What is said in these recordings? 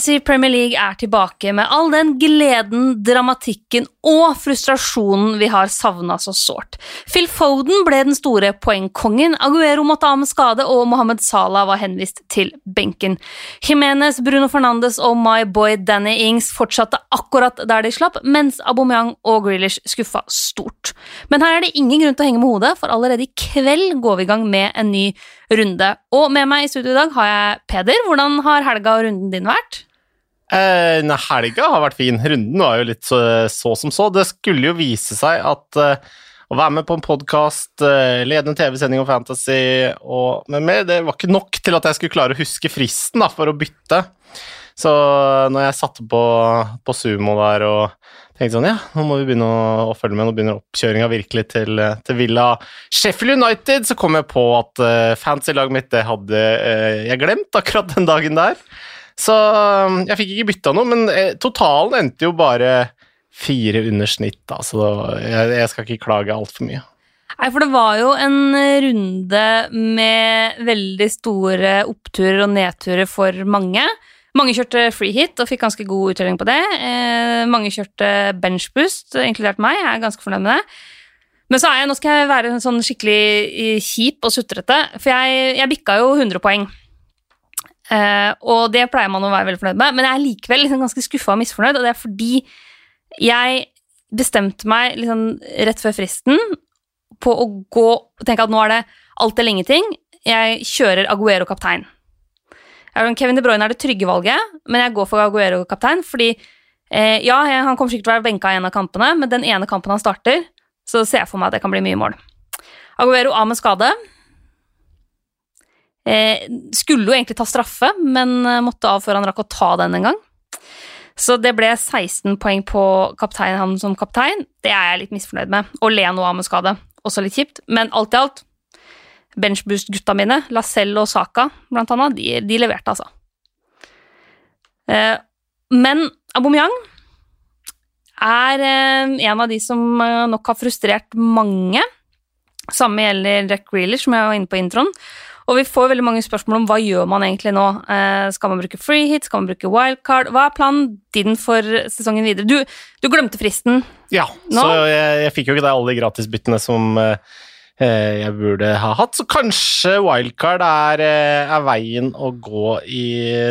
Fantasy Premier League er tilbake med all den gleden, dramatikken og frustrasjonen vi har savna så sårt. Phil Foden ble den store poengkongen, Aguero måtte av med skade, og Mohammed Salah var henvist til benken. Jimenez, Bruno Fernandes og my boy Danny Ings fortsatte akkurat der de slapp, mens Aubameyang og Grealish skuffa stort. Men her er det ingen grunn til å henge med hodet, for allerede i kveld går vi i gang med en ny runde. Og med meg i studio i dag har jeg Peder. Hvordan har helga og runden din vært? Eh, nei, helga har vært fin. Runden var jo litt så, så som så. Det skulle jo vise seg at eh, å være med på en podkast, eh, lede en TV-sending om fantasy og med mer, det var ikke nok til at jeg skulle klare å huske fristen da, for å bytte. Så når jeg satte på, på sumo der og tenkte sånn Ja, nå må vi begynne å, å følge med. Nå begynner oppkjøringa virkelig til, til Villa Sheffield United. Så kom jeg på at uh, fancy-laget mitt det hadde uh, jeg glemt akkurat den dagen der. Så um, jeg fikk ikke bytta noe, men uh, totalen endte jo bare fire under snitt, da, så jeg, skal ikke klage altfor mye. Nei, for det var jo en runde med veldig store oppturer og nedturer for mange. Mange kjørte free hit og fikk ganske god uttelling på det. Eh, mange kjørte benchboost, inkludert meg. Jeg er ganske fornøyd med det. Men så er jeg, nå skal jeg være sånn skikkelig eh, kjip og sutrete, for jeg, jeg bikka jo 100 poeng. Eh, og det pleier man å være veldig fornøyd med, men jeg er likevel liksom ganske skuffa og misfornøyd, og det er fordi jeg bestemte meg liksom rett før fristen på å gå og tenke at nå er det alt eller ingenting. Jeg kjører Aguero kaptein. Kevin De Bruyne er det trygge valget, men jeg går for Aguero kaptein, fordi eh, ja, han kommer sikkert til å være benka i en av kampene, men den ene kampen han starter, så ser jeg for meg at det kan bli mye mål. Aguero av med skade. Eh, skulle jo egentlig ta straffe, men eh, måtte av før han rakk å ta den en gang. Så det ble 16 poeng på kaptein, han som kaptein. Det er jeg litt misfornøyd med. Og Leno av med skade. Også litt kjipt, men alt i alt benchboost-gutta mine, Lacelle og Saka blant annet, de, de leverte, altså. Eh, men Aubameyang er eh, en av de som eh, nok har frustrert mange. Samme gjelder Jack Grealish, som jeg var inne på introen. Og vi får veldig mange spørsmål om hva gjør man egentlig nå. Eh, skal man bruke free hit? Skal man bruke wildcard? Hva er planen din for sesongen videre? Du, du glemte fristen. Ja, nå? så jeg, jeg fikk jo ikke de alle de gratisbyttene som eh, Eh, jeg burde ha hatt. Så kanskje wildcard er, er, veien å gå i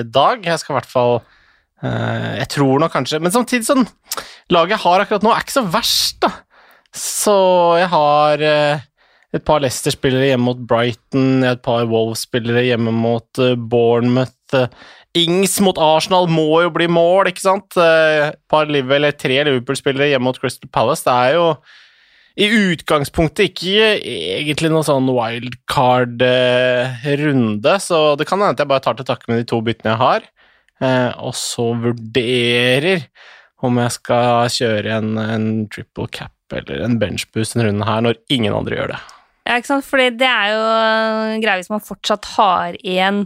dag. Jeg skal i hvert fall eh, Jeg tror nok kanskje Men samtidig sånn Laget jeg har akkurat nå, er ikke så verst, da. Så jeg har et par Leicester-spillere hjemme mot Brighton, et par Wolves-spillere hjemme mot Bournemouth. Ings mot Arsenal må jo bli mål, ikke sant? Et par eller tre Liverpool-spillere hjemme mot Crystal Palace. Det er jo i utgangspunktet ikke egentlig noen sånn wildcard-runde, så det kan hende at jeg bare tar til takke med de to byttene jeg har, eh, og så vurderer om jeg skal kjøre en, en triple cap eller en benchboost en runde her, når ingen andre gjør det. Ja, ikke sant, fordi det er jo greia hvis man fortsatt har igjen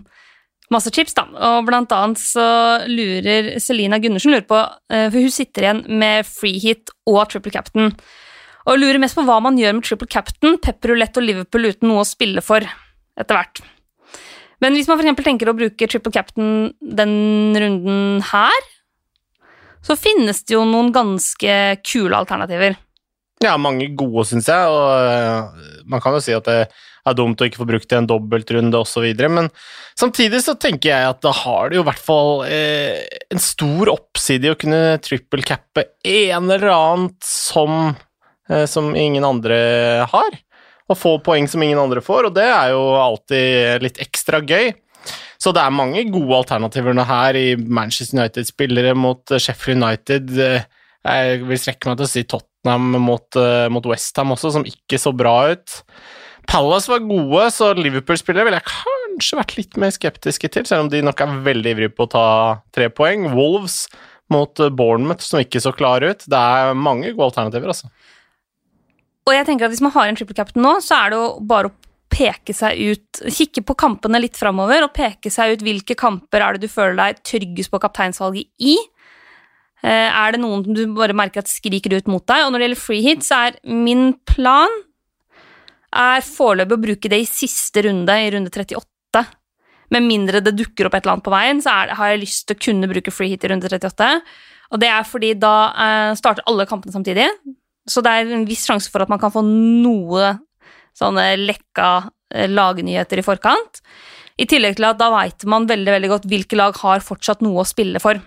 masse chips, da. Og blant annet så lurer Selina Gundersen lurer på, eh, for hun sitter igjen med free hit og triple captain og lurer mest på hva man gjør med triple captain, pepperulett og Liverpool uten noe å spille for etter hvert. Men hvis man f.eks. tenker å bruke triple captain den runden her, så finnes det jo noen ganske kule alternativer. Ja, mange gode, syns jeg, og eh, man kan jo si at det er dumt å ikke få brukt det i en dobbeltrunde osv., men samtidig så tenker jeg at da har det jo i hvert fall eh, en stor oppside å kunne triple cappe en eller annet som Eh, som ingen andre har. Og få poeng som ingen andre får, og det er jo alltid litt ekstra gøy. Så det er mange gode alternativer nå her i Manchester United-spillere mot Sheffield United. Eh, jeg vil strekke meg til å si Tottenham mot, mot Westham også, som ikke så bra ut. Palace var gode, så Liverpool-spillere ville jeg kanskje vært litt mer skeptiske til, selv om de nok er veldig ivrige på å ta tre poeng. Wolves mot Bournemouth, som ikke så klare ut. Det er mange gode alternativer, altså. Og jeg tenker at hvis man har en triple captain nå, så er det jo bare å peke seg ut Kikke på kampene litt framover og peke seg ut hvilke kamper er det du føler deg tryggest på kapteinsvalget i. Eh, er det noen du bare merker at skriker ut mot deg? Og når det gjelder free hit, så er min plan er foreløpig å bruke det i siste runde, i runde 38. Med mindre det dukker opp et eller annet på veien, så er, har jeg lyst til å kunne bruke free hit i runde 38. Og det er fordi da eh, starter alle kampene samtidig. Så det er en viss sjanse for at man kan få noe sånne lekka eh, lagnyheter i forkant. I tillegg til at da veit man veldig veldig godt hvilke lag har fortsatt noe å spille for.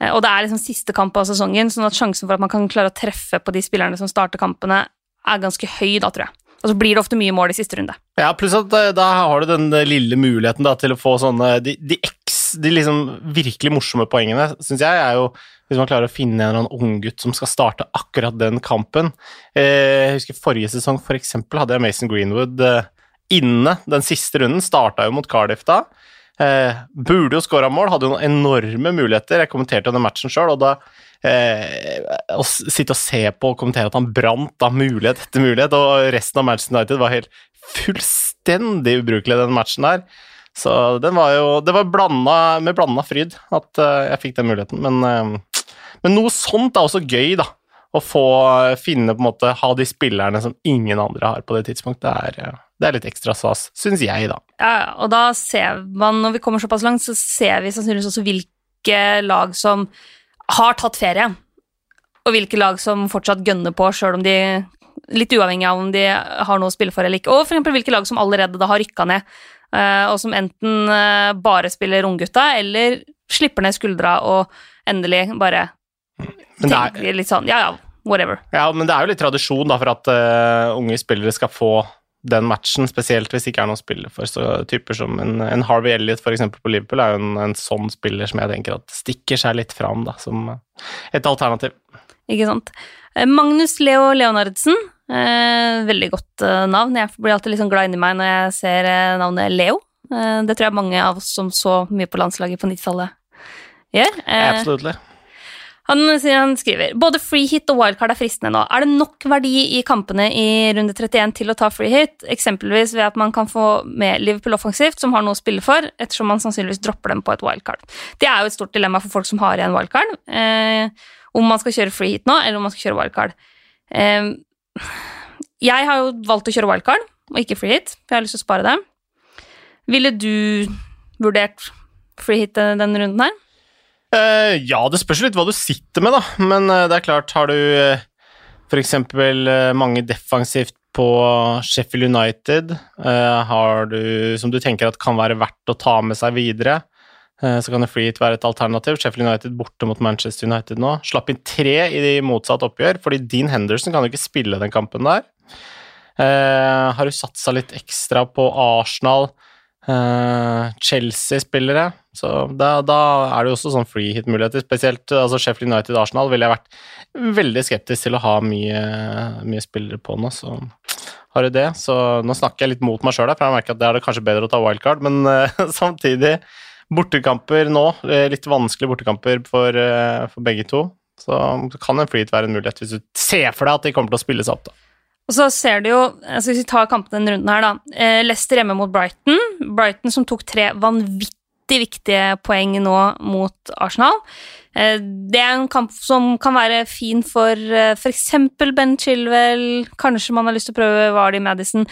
Eh, og det er liksom siste kamp av sesongen, sånn at sjansen for at man kan klare å treffe på de spillerne som starter kampene, er ganske høy da, tror jeg. Og så blir det ofte mye mål i siste runde. Ja, pluss at eh, da har du den lille muligheten da, til å få sånne De, de, eks, de liksom virkelig morsomme poengene, syns jeg, er jo hvis man klarer å finne en eller annen unggutt som skal starte akkurat den kampen. Eh, jeg husker forrige sesong, for eksempel, hadde jeg Mason Greenwood inne den siste runden. Starta jo mot Cardiff da. Eh, burde jo skåra mål, hadde jo noen enorme muligheter. Jeg kommenterte denne matchen sjøl, og da eh, Å sitte og se på og kommentere at han brant av mulighet etter mulighet, og resten av Manchester United var helt fullstendig ubrukelig, den matchen der. Så den var jo Det var blanda, med blanda fryd at uh, jeg fikk den muligheten, men, uh, men noe sånt er også gøy, da. Å få finne på en måte Ha de spillerne som ingen andre har på det tidspunktet, det er, det er litt ekstra stas, syns jeg, da. Ja, og da ser man, når vi kommer såpass langt, så ser vi sannsynligvis også hvilke lag som har tatt ferie, og hvilke lag som fortsatt gønner på, sjøl om de Litt uavhengig av om de har noe å spille for eller ikke. Og eksempel hvilke lag som allerede da har rykka ned, eh, og som enten eh, bare spiller unggutta, eller slipper ned skuldra og endelig bare tenker litt sånn Ja, ja, whatever. Ja, men det er jo litt tradisjon da for at uh, unge spillere skal få den matchen, spesielt hvis det ikke er noen spiller for. Så typer som en, en Harvey Elliot eksempel på Liverpool er jo en, en, sånn spiller som jeg tenker at stikker seg litt fram da, som et alternativ. Ikke sant. Eh, Magnus Leo Leonardsen, eh, veldig godt eh, navn. Jeg blir alltid litt sånn glad inni meg når jeg ser eh, navnet Leo. Eh, det tror jeg mange av oss som så mye på landslaget på 90-tallet gjør. Eh. Han, han, skriver både free hit og wildcard er fristende nå. Er det nok verdi i kampene i runde 31 til å ta free hit, eksempelvis ved at man kan få med Liverpool offensivt, som har noe å spille for, ettersom man sannsynligvis dropper dem på et wildcard? Det er jo et stort dilemma for folk som har igjen wildcard, eh, om man skal kjøre free hit nå, eller om man skal kjøre wildcard. Eh, jeg har jo valgt å kjøre wildcard, og ikke free hit, for jeg har lyst til å spare det. Ville du vurdert free hit denne runden her? Uh, ja, det spørs litt hva du sitter med, da. Men uh, det er klart, har du uh, f.eks. Mange defensivt på Sheffield United, har du som du tenker at kan være verdt å ta med seg videre, så kan det Freet være et alternativ. Sheffield United borte mot Manchester United nå. Slapp inn tre i de motsatte oppgjør, fordi Dean Henderson kan jo ikke spille den kampen der. har du satsa litt ekstra på Arsenal? Uh, Chelsea-spillere. Så da, da, er det jo også sånn free hit-muligheter. Spesielt altså Sheffield United-Arsenal ville jeg vært veldig skeptisk til å ha mye, mye spillere på nå. Så har du det. Så nå snakker jeg litt mot meg sjøl, for jeg merker at det er det kanskje bedre å ta wildcard, men uh, samtidig Bortekamper nå, eh, litt vanskelige bortekamper for, for begge to. Så kan en free hit være en mulighet hvis du ser for deg at de kommer til å spille seg opp, da. Og så ser du jo, altså Hvis vi tar kampen denne runden her, da. Eh, Leicester hjemme mot Brighton. Brighton som tok tre vanvittig viktige poeng nå mot Arsenal. Eh, det er en kamp som kan være fin for eh, f.eks. Ben Chilwell. Kanskje man har lyst til å prøve Vardy Madison.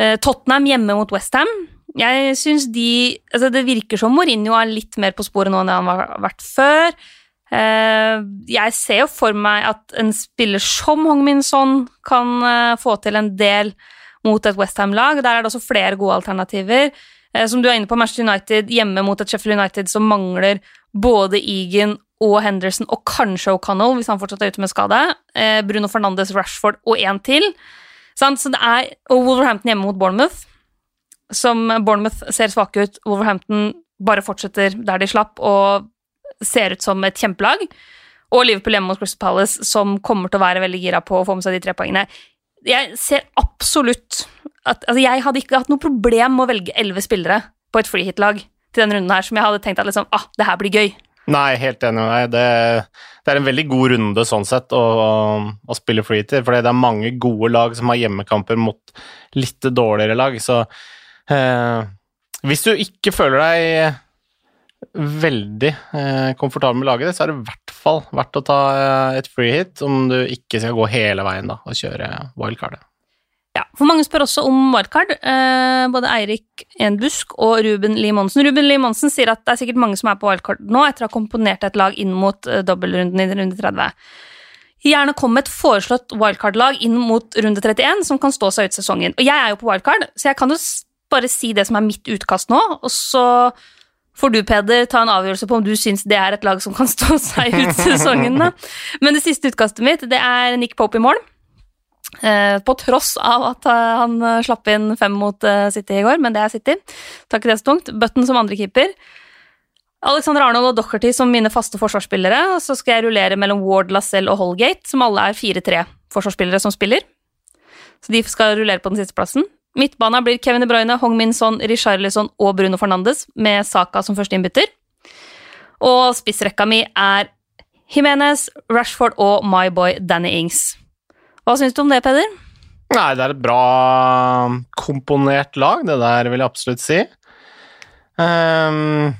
Tottenham hjemme mot Westham. Jeg syns de altså Det virker som Mourinho er litt mer på sporet nå enn han har vært før. Eh, jeg ser jo for meg at en spiller som Hong Min Son kan eh, få til en del mot et Westham-lag. Der er det også flere gode alternativer. Eh, som du er inne på, Manchester United hjemme mot et Sheffield United som mangler både Egan og Henderson, og kanskje O'Connell, hvis han fortsatt er ute med skade. Bruno Fernandes, Rashford og én til. Så det er, og Wolverhampton hjemme mot Bournemouth, som Bournemouth ser svake ut. Wolverhampton bare fortsetter der de slapp, og ser ut som et kjempelag. Og Liverpool hjemme mot Crystal Palace, som kommer til å være veldig gira på å få med seg de tre poengene. Jeg ser absolutt at altså Jeg hadde ikke hatt noe problem med å velge elleve spillere på et freehit-lag til denne runden her, som jeg hadde tenkt at liksom, ah, det her blir gøy. Nei, helt enig med deg. Det, det, er en veldig god runde sånn sett å, å spille freehit, for det er mange gode lag som har hjemmekamper mot litt dårligere lag, så eh, hvis du ikke føler deg veldig eh, komfortabel med laget, så er det i hvert fall verdt å ta eh, et free hit om du ikke skal gå hele veien da, og kjøre wildcardet. Ja, for Mange spør også om wildcard. Eh, både Eirik Enbusk og Ruben Lie Monsen. Ruben Lie Monsen sier at det er sikkert mange som er på wildcard nå, etter å ha komponert et lag inn mot dobbeltrunden i runde 30. Gjerne kom med et foreslått wildcard-lag inn mot runde 31 som kan stå seg ut sesongen. Og jeg er jo på wildcard, så jeg kan jo bare si det som er mitt utkast nå, og så får du, Peder, ta en avgjørelse på om du syns det er et lag som kan stå seg ut sesongen. Da. Men det siste utkastet mitt, det er Nick Pope i mål. Eh, på tross av at eh, han eh, slapp inn fem mot City i går, men det er City. Takk det det så tungt. Button som andre keeper. Alexander Arnold og Docherty som mine faste forsvarsspillere. Så skal jeg rullere mellom Ward, Lacelle og Holgate, som alle er 4-3 forsvarsspillere som spiller. Så de skal rullere på den siste plassen. Midtbana blir Kevin De Bruyne, Hong Min Son, Richarlison og Bruno Fernandes, med Saka som første innbytter. Og spissrekka mi er Jimenez, Rashford og my boy Danny Ings. Hva syns du om det, Peder? Nei, det er et bra komponert lag, det der vil jeg absolutt si. Um,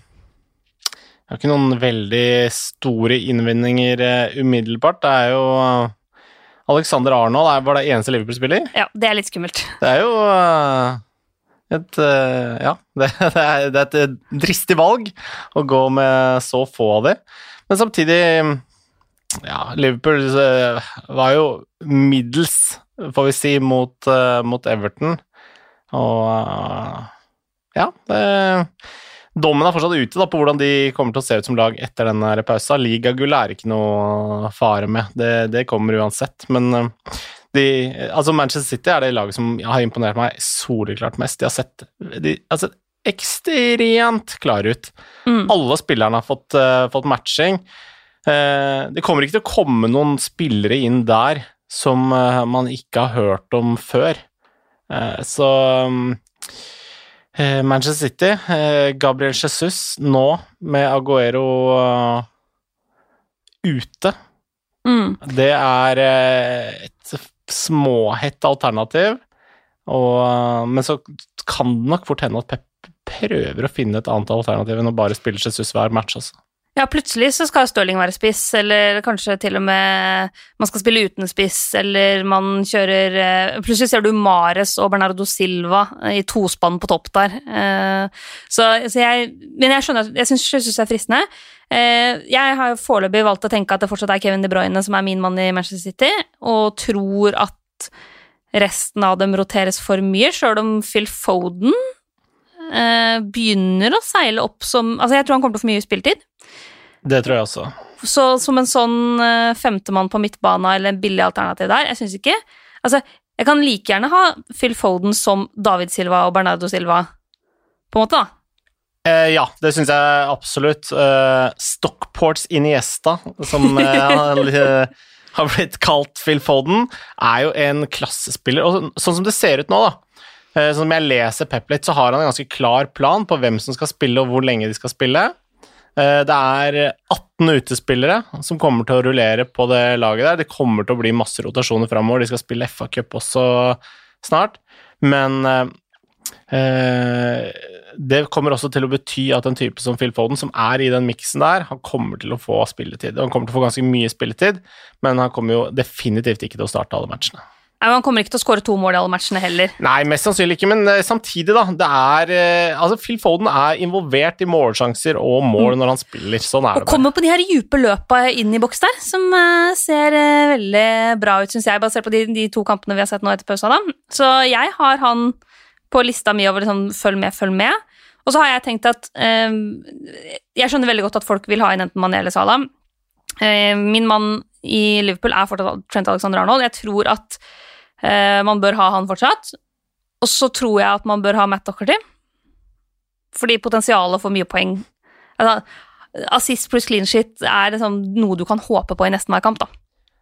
jeg har ikke noen veldig store innvendinger uh, umiddelbart. Det er jo Alexander Arnold var det eneste Liverpool-spiller. Ja, det er litt skummelt. Det er jo uh, et Ja, det, det, er, det, er, et dristig valg å gå med så få av de. Men samtidig ja, Liverpool eh, var jo middels, får vi si, mot, mot Everton. Og ja det, Dommen er fortsatt ute da, på hvordan de kommer til å se ut som lag etter denne pausa. Ligagull er ikke noe fare med, det, det kommer uansett. Men de, altså Manchester City er det laget som har imponert meg soleklart mest. De har sett, de har sett ekstremt klare ut. Mm. Alle spillerne har fått, uh, fått matching. Uh, det kommer ikke til å komme noen spillere inn der som uh, man ikke har hørt om før. Eh, så Manchester City, Gabriel Jesus nå med Aguero ute. Mm. Det er et småhett alternativ, og, men så kan det nok fort hende at Pep prøver å finne et annet alternativ enn å bare spille Jesus hver match. Altså. Ja, plutselig så skal Stirling være spiss, eller kanskje til og med man skal spille uten spiss, eller man kjører eh, Plutselig ser du Mares og Bernardo Silva i tospann på topp der. Eh, så, så jeg Men jeg skjønner Jeg syns det er fristende. Eh, jeg har foreløpig valgt å tenke at det fortsatt er Kevin De Bruyne som er min mann i Manchester City, og tror at resten av dem roteres for mye, sjøl om Phil Foden begynner å seile opp som Altså, jeg tror han kommer til å få mye spilletid. Det tror jeg også. Så som en sånn uh, femtemann på midtbana eller en billig alternativ der, jeg syns ikke Altså, jeg kan like gjerne ha Phil Foden som David Silva og Bernardo Silva, på en måte, da. Eh, ja, det syns jeg absolutt. Eh, Stockports Iniesta, som eh, har blitt kalt Phil Foden, er jo en klassespiller. Og sånn som det ser ut nå, da, sånn som jeg leser Pep litt, så har han en ganske klar plan på hvem som skal spille, og hvor lenge de skal spille. Eh, det er 18 utespillere som kommer til å rullere på det laget der. Det kommer til å bli masse rotasjoner framover. De skal spille FA-cup også snart. Men eh, det kommer også til å bety at en type som Phil Foden, som er i den miksen der, han kommer til å få spilletid. Han kommer til å få ganske mye spilletid, men han kommer jo definitivt ikke til å starte alle matchene. Nei, Han kommer ikke til å skåre to mål i alle matchene heller. Nei, mest sannsynlig ikke, men uh, samtidig, da. Det er uh, Altså, Phil Foden er involvert i målsjanser og mål mm. når han spiller. Sånn er og det. Og kommer på de her dype løpa inn i boks der, som uh, ser veldig bra ut, syns jeg, basert på de, de, to kampene vi har sett nå etter pausa. da. Så jeg har han på lista mi over liksom følg med, følg med. Og så har jeg tenkt at Jeg skjønner veldig godt at folk vil ha inn enten Mané eller Salah. min mann i Liverpool er fortsatt Trent Alexander Arnold. Jeg tror at Eh, man bør ha han fortsatt. Og så tror jeg at man bør ha Matt Docherty. Fordi potensialet for mye poeng altså, Assist pluss clean shit er liksom noe du kan håpe på i nesten hver kamp, da.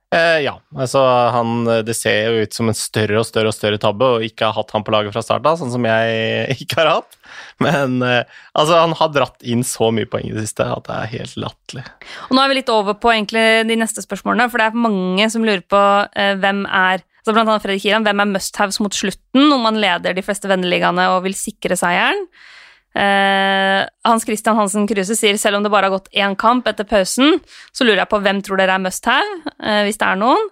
Eh, ja, altså han Det ser jo ut som en større og større og større tabbe å ikke ha hatt han på laget fra start av, sånn som jeg ikke har hatt. Men eh, altså, han har dratt inn så mye poeng i det siste at det er helt latterlig. Og nå er vi litt over på egentlig de neste spørsmålene, for det er mange som lurer på eh, hvem er så blant annet Fredrik Kiran, hvem er must-haves mot slutten om man leder de fleste venneligaene og vil sikre seieren? Eh, Hans Christian Hansen Kruse sier selv om det bare har gått én kamp etter pausen, så lurer jeg på hvem tror dere er must-have, eh, hvis det er noen.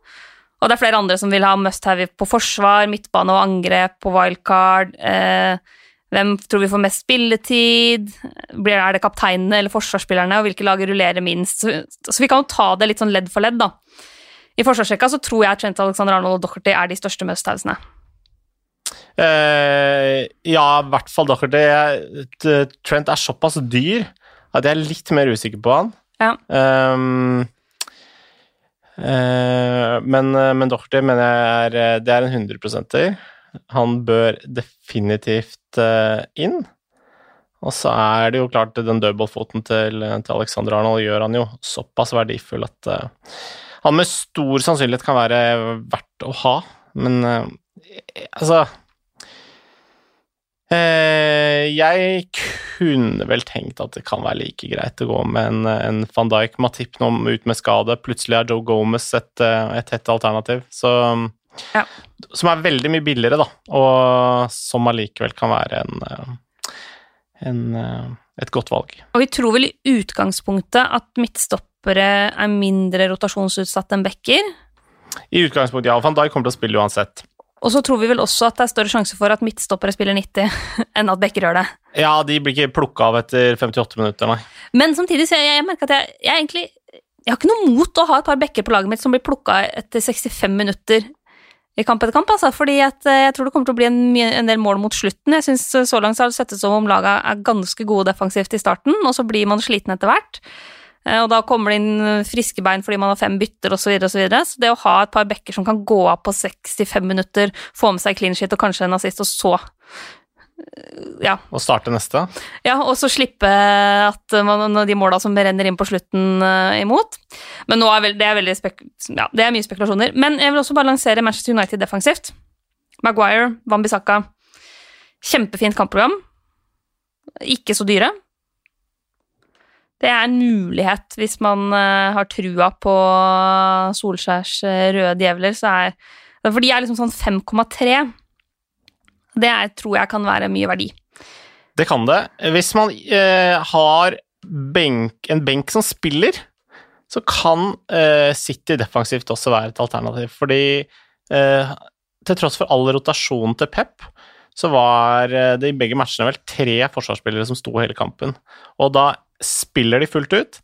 Og det er flere andre som vil ha must have på forsvar, midtbane og angrep, på wildcard. Eh, hvem tror vi får mest spilletid? Er det kapteinene eller forsvarsspillerne? Og hvilke lag rullerer minst? Så vi kan jo ta det litt sånn ledd for ledd, da. I forsvarsrekka så tror jeg Trent Alexander Arnold og Docherty er de største must-havesene. Eh, ja, i hvert fall Docherty. Trent er såpass dyr at jeg er litt mer usikker på han. Ja. Um, uh, men, men Docherty mener jeg er Det er en 100% Han bør definitivt uh, inn. Og så er det jo klart den dødballfoten til, til Alexander Arnold gjør han jo såpass verdifull at eh, han med stor sannsynlighet kan være verdt å ha, men eh, altså Eh, jeg kunne vel tenkt at det kan være like greit å gå med en, en van Dijk Matip nå ut med skade. Plutselig er Joe Gomez et, eh, et hett alternativ, så, Ja. som er veldig mye billigere, da, og som allikevel kan være en, en, et godt valg. Og vi tror vel i utgangspunktet at midtstoppere er mindre rotasjonsutsatt enn backer. I utgangspunktet, ja. Van Dijk kommer til å spille uansett. Og så tror vi vel også at det er større sjanse for at midtstoppere spiller 90 enn at backer gjør det. Ja, de blir ikke plukka av etter 58 minutter, nei. Men samtidig så jeg, jeg merker at jeg, jeg egentlig Jeg har ikke noe mot å ha et par backer på laget mitt som blir plukka etter 65 minutter i kamp etter kamp, altså, fordi at eh, jeg tror det kommer til å bli en, en del mål mot slutten. Jeg synes eh, Så langt så har det sett ut som om laga er ganske gode defensivt i starten, og så blir man sliten etter hvert. Eh, Og da kommer det inn friske bein fordi man har fem bytter osv. Så, videre, og så, videre. så det å ha et par bekker som kan gå av på 65 minutter, få med seg clean shit og kanskje en assist, og så eh, ja, Og starte neste. ja, og så slippe at man, de måla som renner inn på slutten uh, imot. Men nå er vel, det, er spek ja, det er mye spekulasjoner. Men jeg vil også bare lansere Manchester United defensivt. Maguire, Wambisaka. Kjempefint kampprogram. Ikke så dyre. Det er en mulighet hvis man eh, har trua på Solskjærs eh, røde djevler, så er For de er liksom sånn 5,3. Det er, tror jeg kan være mye verdi. Det kan det. Hvis man eh, har benk, en benk som spiller, så kan eh, City defensivt også være et alternativ. Fordi eh, til tross for all rotasjonen til Pep, så var eh, det i begge matchene vel tre forsvarsspillere som sto hele kampen. Og da spiller de fullt ut,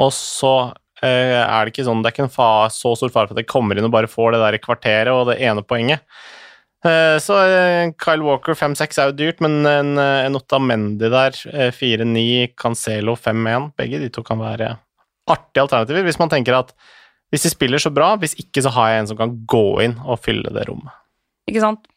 og så eh, er det ikke sånn Det er ikke en fa så stor fare for at de kommer inn og bare får det der i kvarteret og det ene poenget. Eh, Så eh, Kyle Walker 5-6 er jo dyrt, men en, eh, en Mendy der, eh, 4-9, Cancelo 5-1, begge de to kan være artige alternativer hvis man tenker at hvis de spiller så bra, hvis ikke så har jeg en som kan gå inn og fylle det rommet. Ikke sant?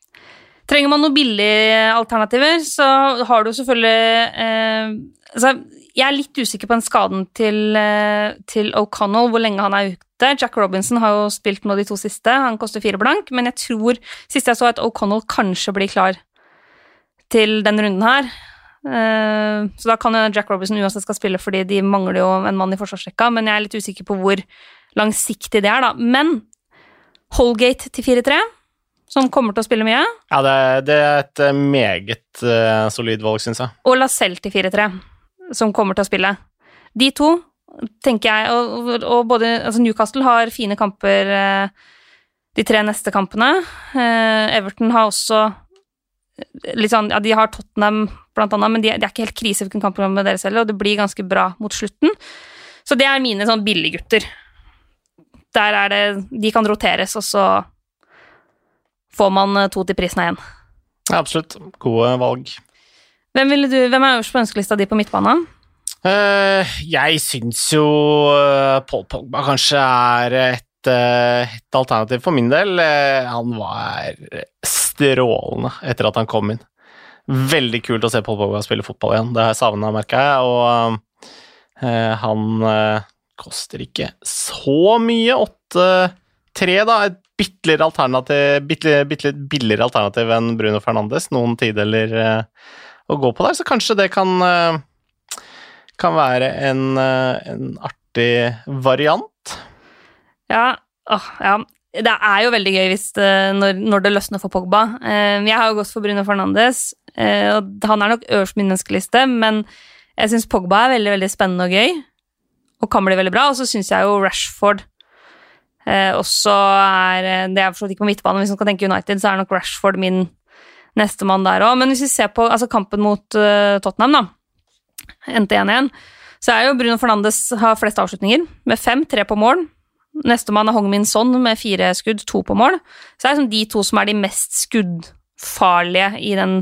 Trenger man noen billige alternativer, så har du selvfølgelig eh, altså, Jeg er litt usikker på den skaden til, eh, til O'Connell, hvor lenge han er ute. Jack Robinson har jo spilt nå de to siste, han koster fire blank, men jeg tror sist jeg så at O'Connell kanskje blir klar til den runden her. Eh, så da kan jo Jack Robinson uansett skal spille, fordi de mangler jo en mann i forsvarsrekka, men jeg er litt usikker på hvor langsiktig det er, da. Men Holgate til 4-3 som kommer til å spille mye, Ja, det, det er et meget uh, solid valg, syns jeg. og Lacelle til 4-3, som kommer til å spille. De to, tenker jeg, og, og- både altså Newcastle har fine kamper eh, de tre neste kampene. Eh, Everton har også eh, litt sånn, ja, De har Tottenham, blant annet, men de, de er ikke helt krise hvilken kampprogram med deres heller, og det blir ganske bra mot slutten. Så det er mine sånn billiggutter. Der er det De kan roteres, og så får man to til prisen av én. Absolutt. Gode valg. Hvem, du, hvem er øverst på ønskelista di på midtbanen? Uh, jeg syns jo uh, Paul Pogba kanskje er et, uh, et alternativ for min del. Han var strålende etter at han kom inn. Veldig kult å se Paul Pogba spille fotball igjen. Det har jeg savna, merka jeg. Og han koster ikke så mye. 8-3, da. Et bitte litt billigere alternativ enn Bruno Fernandes. Noen tideler eh, å gå på der, så kanskje det kan eh, kan være en, eh, en artig variant. Ja, åh, ja. Det er jo veldig gøy hvis det, når, når det løsner for Pogba. Eh, jeg har jo gått for Bruno Fernandes, eh, og han er nok øverst på min ønskeliste, men jeg syns Pogba er veldig veldig spennende og gøy, og kan bli veldig bra. Og så syns jeg jo Rashford Eh, og så er eh, Det er forstått ikke på midtbane, hvis man skal tenke United, så er nok Rashford min nestemann der òg. Men hvis vi ser på altså, kampen mot uh, Tottenham, da, endte 1-1, så er jo Bruno Fernandes har flest avslutninger, med fem, tre på mål. Nestemann er Hong Min Son med fire skudd, to på mål. Så det er liksom de to som er de mest skuddfarlige i den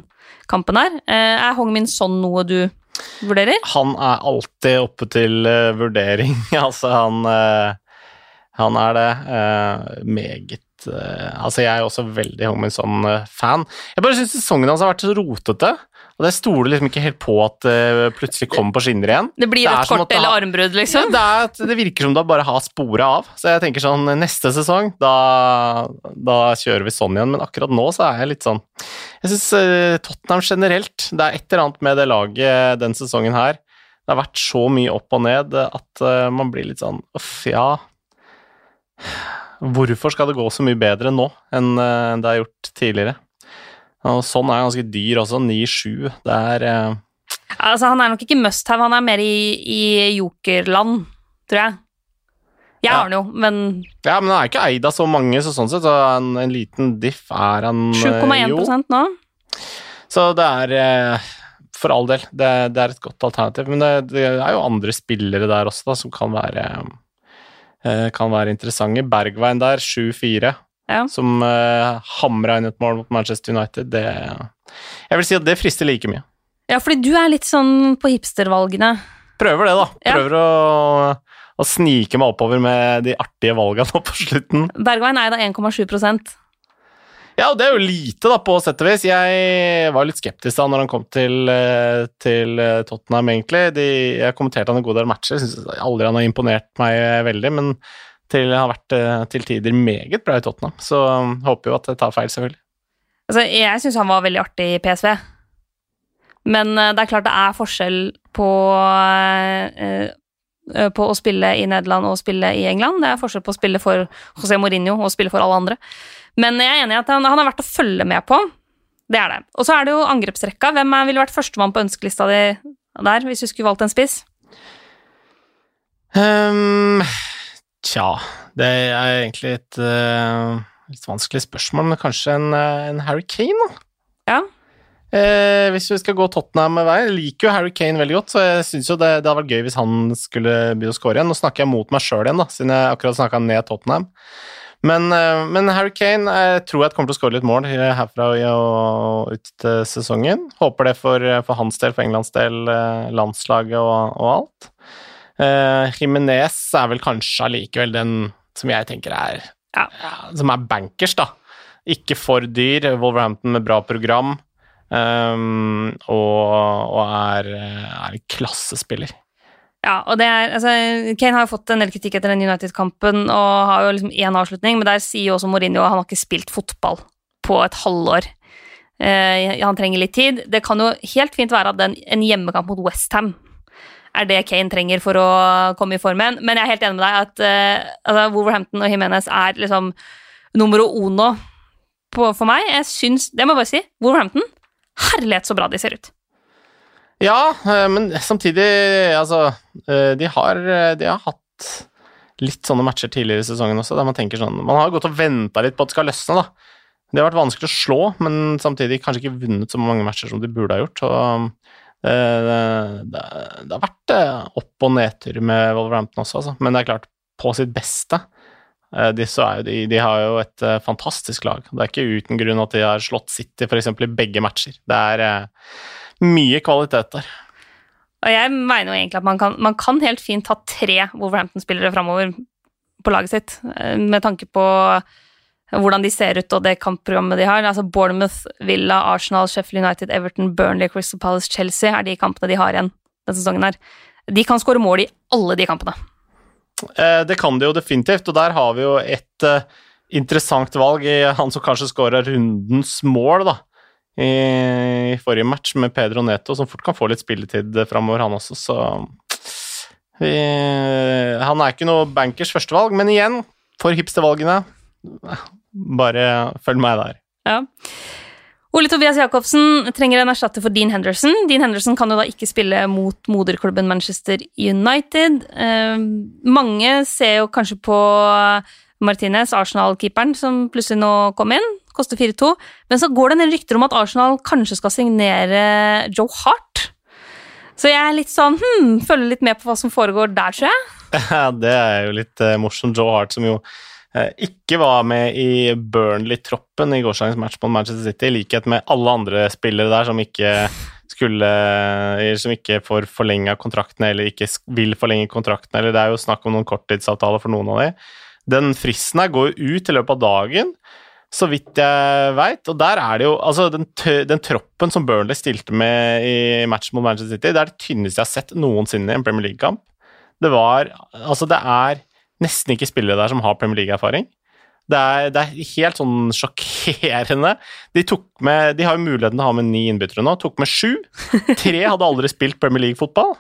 kampen her. Uh, er Hong Min Son noe du vurderer? Han er alltid oppe til uh, vurdering. altså, han han er det. Uh, meget uh, Altså, jeg er også veldig Homminson-fan. Jeg bare syns sesongen hans har vært så rotete. Og det stoler liksom ikke helt på at det uh, plutselig kommer på skinner igjen. Det blir et kort eller har, armbrudd, liksom? Ja, det, er, det, virker som det bare har sporet av. Så jeg tenker sånn, neste sesong, da, da, kjører vi sånn igjen. Men akkurat nå så er jeg litt sånn Jeg syns uh, Tottenham generelt Det er et eller annet med det laget den sesongen her. Det har vært så mye opp og ned at uh, man blir litt sånn Uff, ja Hvorfor skal det gå så mye bedre nå enn eh, det har gjort tidligere? Og sånn er ganske dyr også. 9-7. Det er eh... Altså, han er nok ikke must-have, han er mer i, i jokerland, tror jeg. Jeg ja. har den jo, men Ja, men han er ikke eid av så mange, så sånn sett så en, en liten diff er han 7,1 jo. nå. Så det er eh, For all del, det, det, er et godt alternativ. Men det, det, er jo andre spillere der også, da, som kan være Eh, kan være interessante. Bergveien der, 7-4, ja. som uh, hamra inn et mål mot Manchester United, det Jeg vil si at det frister like mye. Ja, fordi du er litt sånn på hipstervalgene. Prøver det, da. Prøver ja. å, å, snike meg oppover med de artige valgene nå på slutten. Bergveien er da 1,7 ja, og det er jo lite, da, på sett og vis. Jeg var litt skeptisk da når han kom til, eh, til eh, Tottenham, egentlig. De, jeg kommenterte han en god del matcher, syns aldri han har imponert meg veldig, men til, har vært eh, til tider meget bra i Tottenham. Så um, håper jo at jeg tar feil, selvfølgelig. Altså, jeg syns han var veldig artig i PSV. Men det er klart det er forskjell på på å spille i Nederland og å spille i England. Det er forskjell på å spille for José Mourinho og å spille for alle andre. Men jeg er enig i at han, han er verdt å følge med på. Det er det. Og så er det jo angrepsrekka. Hvem er, ville vært førstemann på ønskelista di der, hvis du skulle valgt en spiss? Um, tja Det er egentlig et uh, litt vanskelig spørsmål, men kanskje en, uh, en Harry Kane, da? Ja. Eh, hvis vi skal gå Tottenham-vei Jeg liker jo Harry Kane veldig godt, så jeg syns jo det, det hadde vært gøy hvis han skulle begynne å score igjen. Nå snakker jeg mot meg sjøl igjen, da, siden jeg akkurat snakka ned Tottenham. Men, eh, men, Harry Kane jeg tror jeg kommer til å skåre litt mål herfra og ut til sesongen. Håper det for, for hans del, for Englands del, eh, landslaget og, og alt. Uh, Jimenez er vel kanskje allikevel den som jeg tenker er ja. Ja, Som er bankers, da. Ikke for dyr. Wolverhampton med bra program. Um, og, og, er, er klassespiller. Ja, og det er, altså, Kane har jo fått en del kritikk etter den United-kampen og har jo liksom én avslutning, men der sier jo også Mourinho at han har ikke spilt fotball på et halvår. Eh, han trenger litt tid. Det kan jo helt fint være at den, en hjemmekamp mot Westham er det Kane trenger for å komme i formen, men jeg er helt enig med deg at eh, altså, Wolverhampton og Jimenez er liksom numero uno på, for meg. Jeg syns, det må jeg bare si, Wolverhampton Herlighet så bra de ser ut. Ja, eh, men samtidig, altså eh, De har, eh, de har hatt litt sånne matcher tidligere i sesongen også, der man tenker sånn Man har gått og venta litt på at det skal løsne, da. Det har vært vanskelig å slå, men samtidig kanskje ikke vunnet så mange matcher som de burde ha gjort. Og det, det, det har vært opp- og nedtur med Wolverhampton også, altså. Men det er klart, på sitt beste de, de, de, har jo et fantastisk lag. Det er ikke uten grunn at de har slått City f.eks. i begge matcher. Det er mye kvalitet der. Og jeg mener jo egentlig at man kan, man kan helt fint ha tre Wolverhampton-spillere framover på laget sitt, eh, med tanke på hvordan de ser ut og det kampprogrammet de har. Altså Bournemouth, Villa, Arsenal, Sheffield United, Everton, Burnley, Crystal Palace, Chelsea er de kampene de har igjen denne sesongen her. De kan skåre mål i alle de kampene. Eh, det kan de jo definitivt, og der har vi jo et uh, interessant valg i han som kanskje skårer rundens mål, da i, forrige match med Pedro Neto, som fort kan få litt spilletid framover, han også, så vi, Han er ikke noe bankers førstevalg, men igjen, for hipstervalgene, bare følg meg der. Ja. Ole Tobias Jacobsen trenger en erstatter for Dean Henderson. Dean Henderson kan jo da ikke spille mot moderklubben Manchester United. Eh, mange ser jo kanskje på Martinez, Arsenal-keeperen, som plutselig nå kom inn. Koster 4-2. Men så går det en rykter om at Arsenal kanskje skal signere Joe Hart. Så jeg er litt sånn hm, følger litt med på hva som foregår der, tror jeg. Det er jo litt uh, morsomt. Joe Hart, som jo uh, ikke var med i Burnley-troppen i gårsdagens match på Manchester City, i likhet med alle andre spillere der som ikke skulle Som ikke får forlenga kontraktene, eller ikke vil forlenge kontraktene, eller det er jo snakk om noen korttidsavtaler for noen av de. Den fristen her går jo ut i løpet av dagen, så vidt jeg veit. Og der er det jo Altså, den, den, troppen som Burnley stilte med i matchen mot Manchester City, det er det tynneste jeg har sett noensinne i en Premier League-kamp. Det var Altså, det er nesten ikke spillere der som har Premier League-erfaring. Det det er, helt sånn sjokkerende. De, med, de har jo muligheten til å ha med ni innbyttere nå. Tok med sju. Tre hadde aldri spilt Premier League-fotball.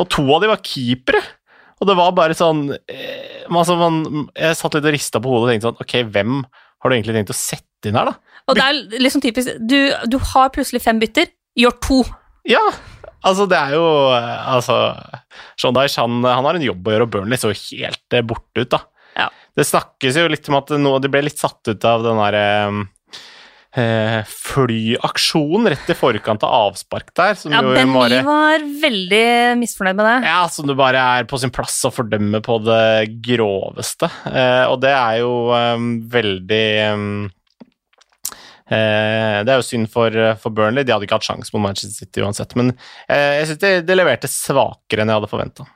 Og to av de var keepere. Og det var bare sånn eh, altså man, Jeg satt litt og rista på hodet og tenkte sånn Ok, hvem har du egentlig tenkt å sette inn her, da? Og det er liksom typisk Du, du har plutselig fem bytter. Gjør to. Ja, altså det er jo eh, Altså Sean Dyche, han, han, har en jobb å gjøre, og Burnley så helt eh, borte ut, da. Ja. Det snakkes jo litt om at nå, de ble litt satt ut av den derre eh, flyaksjon rett i forkant av avspark der. ja, Ben vi var veldig misfornøyd med det. Ja, som du bare er på sin plass å fordømme på det groveste. Eh, og det er jo um, veldig um, eh, Det er jo synd for, for, Burnley. De hadde ikke hatt sjanse mot Manchester City uansett. Men eh, jeg syns de, de, leverte svakere enn jeg hadde forventa.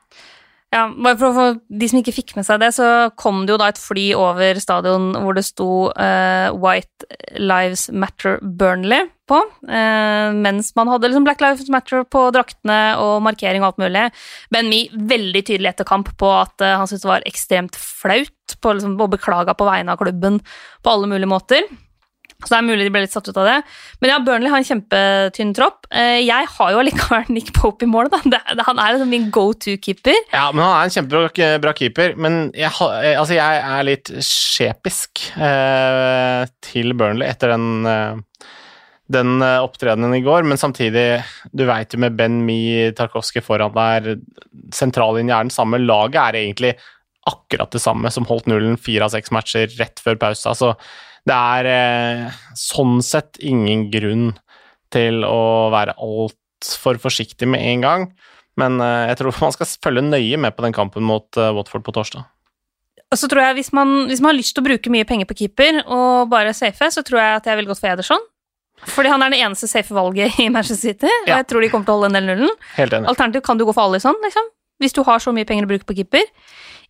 Ja, bare for, de som ikke fikk med seg det, så kom det jo da et fly over stadion hvor det sto uh, White Lives Matter Burnley på, uh, mens man hadde liksom Black Lives Matter på draktene og markering og alt mulig. Ben Mi veldig tydelig etter kamp på at uh, han syntes det var ekstremt flaut på, liksom, og beklaga på vegne av klubben på alle mulige måter. Så det er mulig de ble litt satt ut av det. Men ja, Burnley har en kjempetynn tropp. Eh, jeg har jo allikevel Nick Pope i mål. Han er liksom min go to-keeper. Ja, men han er en kjempebra keeper. Men jeg, eh, altså jeg er litt skjepisk eh, til Burnley etter den, eh, den opptredenen i går. Men samtidig, du veit jo med Ben Mi, Tarkovskij foran der, sentrallinja er den samme. Laget er egentlig akkurat det samme som holdt nullen fire av seks matcher rett før pausa. altså det er eh, sånn sett ingen grunn til å være altfor forsiktig med en gang. Men eh, jeg tror man skal følge nøye med på den kampen mot eh, Watford på torsdag. Og så tror jeg hvis man, hvis man, har lyst til å bruke mye penger på keeper og bare safe, så tror jeg at jeg ville gått for Ederson. Fordi han er det eneste safe valget i Manchester City, og ja. jeg tror de kommer til å holde en del nullen. Helt enig. Alternativt kan du gå for Alison, liksom. Hvis du har så mye penger å bruke på keeper.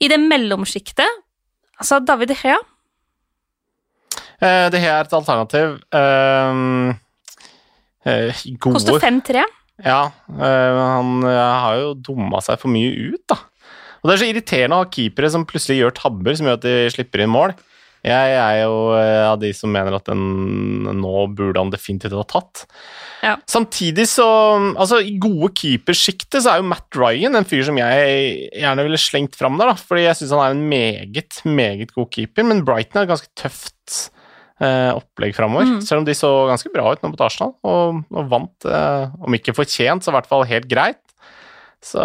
I det mellomsjiktet, altså David De Eh, det her er et alternativ. Uh, gode Koster 5-3. Ja, han har jo dumma seg for mye ut, da. Og det er så irriterende å ha keepere som plutselig gjør tabber som gjør at de slipper inn mål. Jeg er jo av de som mener at den nå burde han definitivt ha tatt. Ja. Samtidig så Altså, i gode keepersjiktet så er jo Matt Ryan en fyr som jeg gjerne ville slengt fram der, da. Fordi jeg syns han er en meget, meget god keeper, men Brighton er et ganske tøft opplegg framover. Mm. Selv om de så ganske bra ut nå mot Arsenal, og, og vant, eh, om ikke fortjent, så i hvert fall helt greit. Så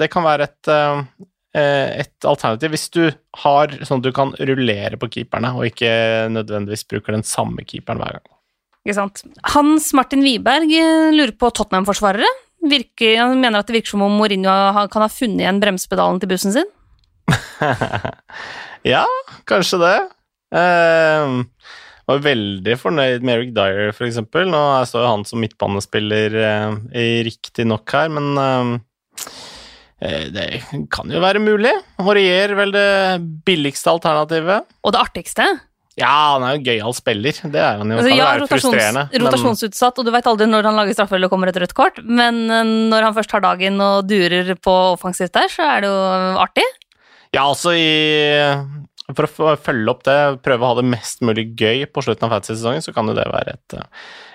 det kan være et, eh, et alternativ hvis du har sånn at du kan rullere på keeperne, og ikke nødvendigvis bruker den samme keeperen hver gang. Ikke sant. Hans Martin Wiberg eh, lurer på Tottenham-forsvarere. Han mener at det virker som om Mourinho kan ha funnet igjen bremsepedalen til bussen sin. ja, kanskje det. Uh, var veldig fornøyd med Eric Dyer, f.eks. Nå står jo han som midtbanespiller eh, riktignok her, men eh, det kan jo være mulig. Horier vel det billigste alternativet. Og det artigste? Ja, han er jo gøyal spiller. Det er han jo. Altså, ja, rotasjons, rotasjonsutsatt, og du veit aldri når han lager straffe eller kommer et rødt kort, men eh, når han først har dagen og durer på offensivt der, så er det jo artig. Ja, altså i for å følge opp det, prøve å ha det mest mulig gøy på slutten av fantasy-sesongen, så kan jo det være et,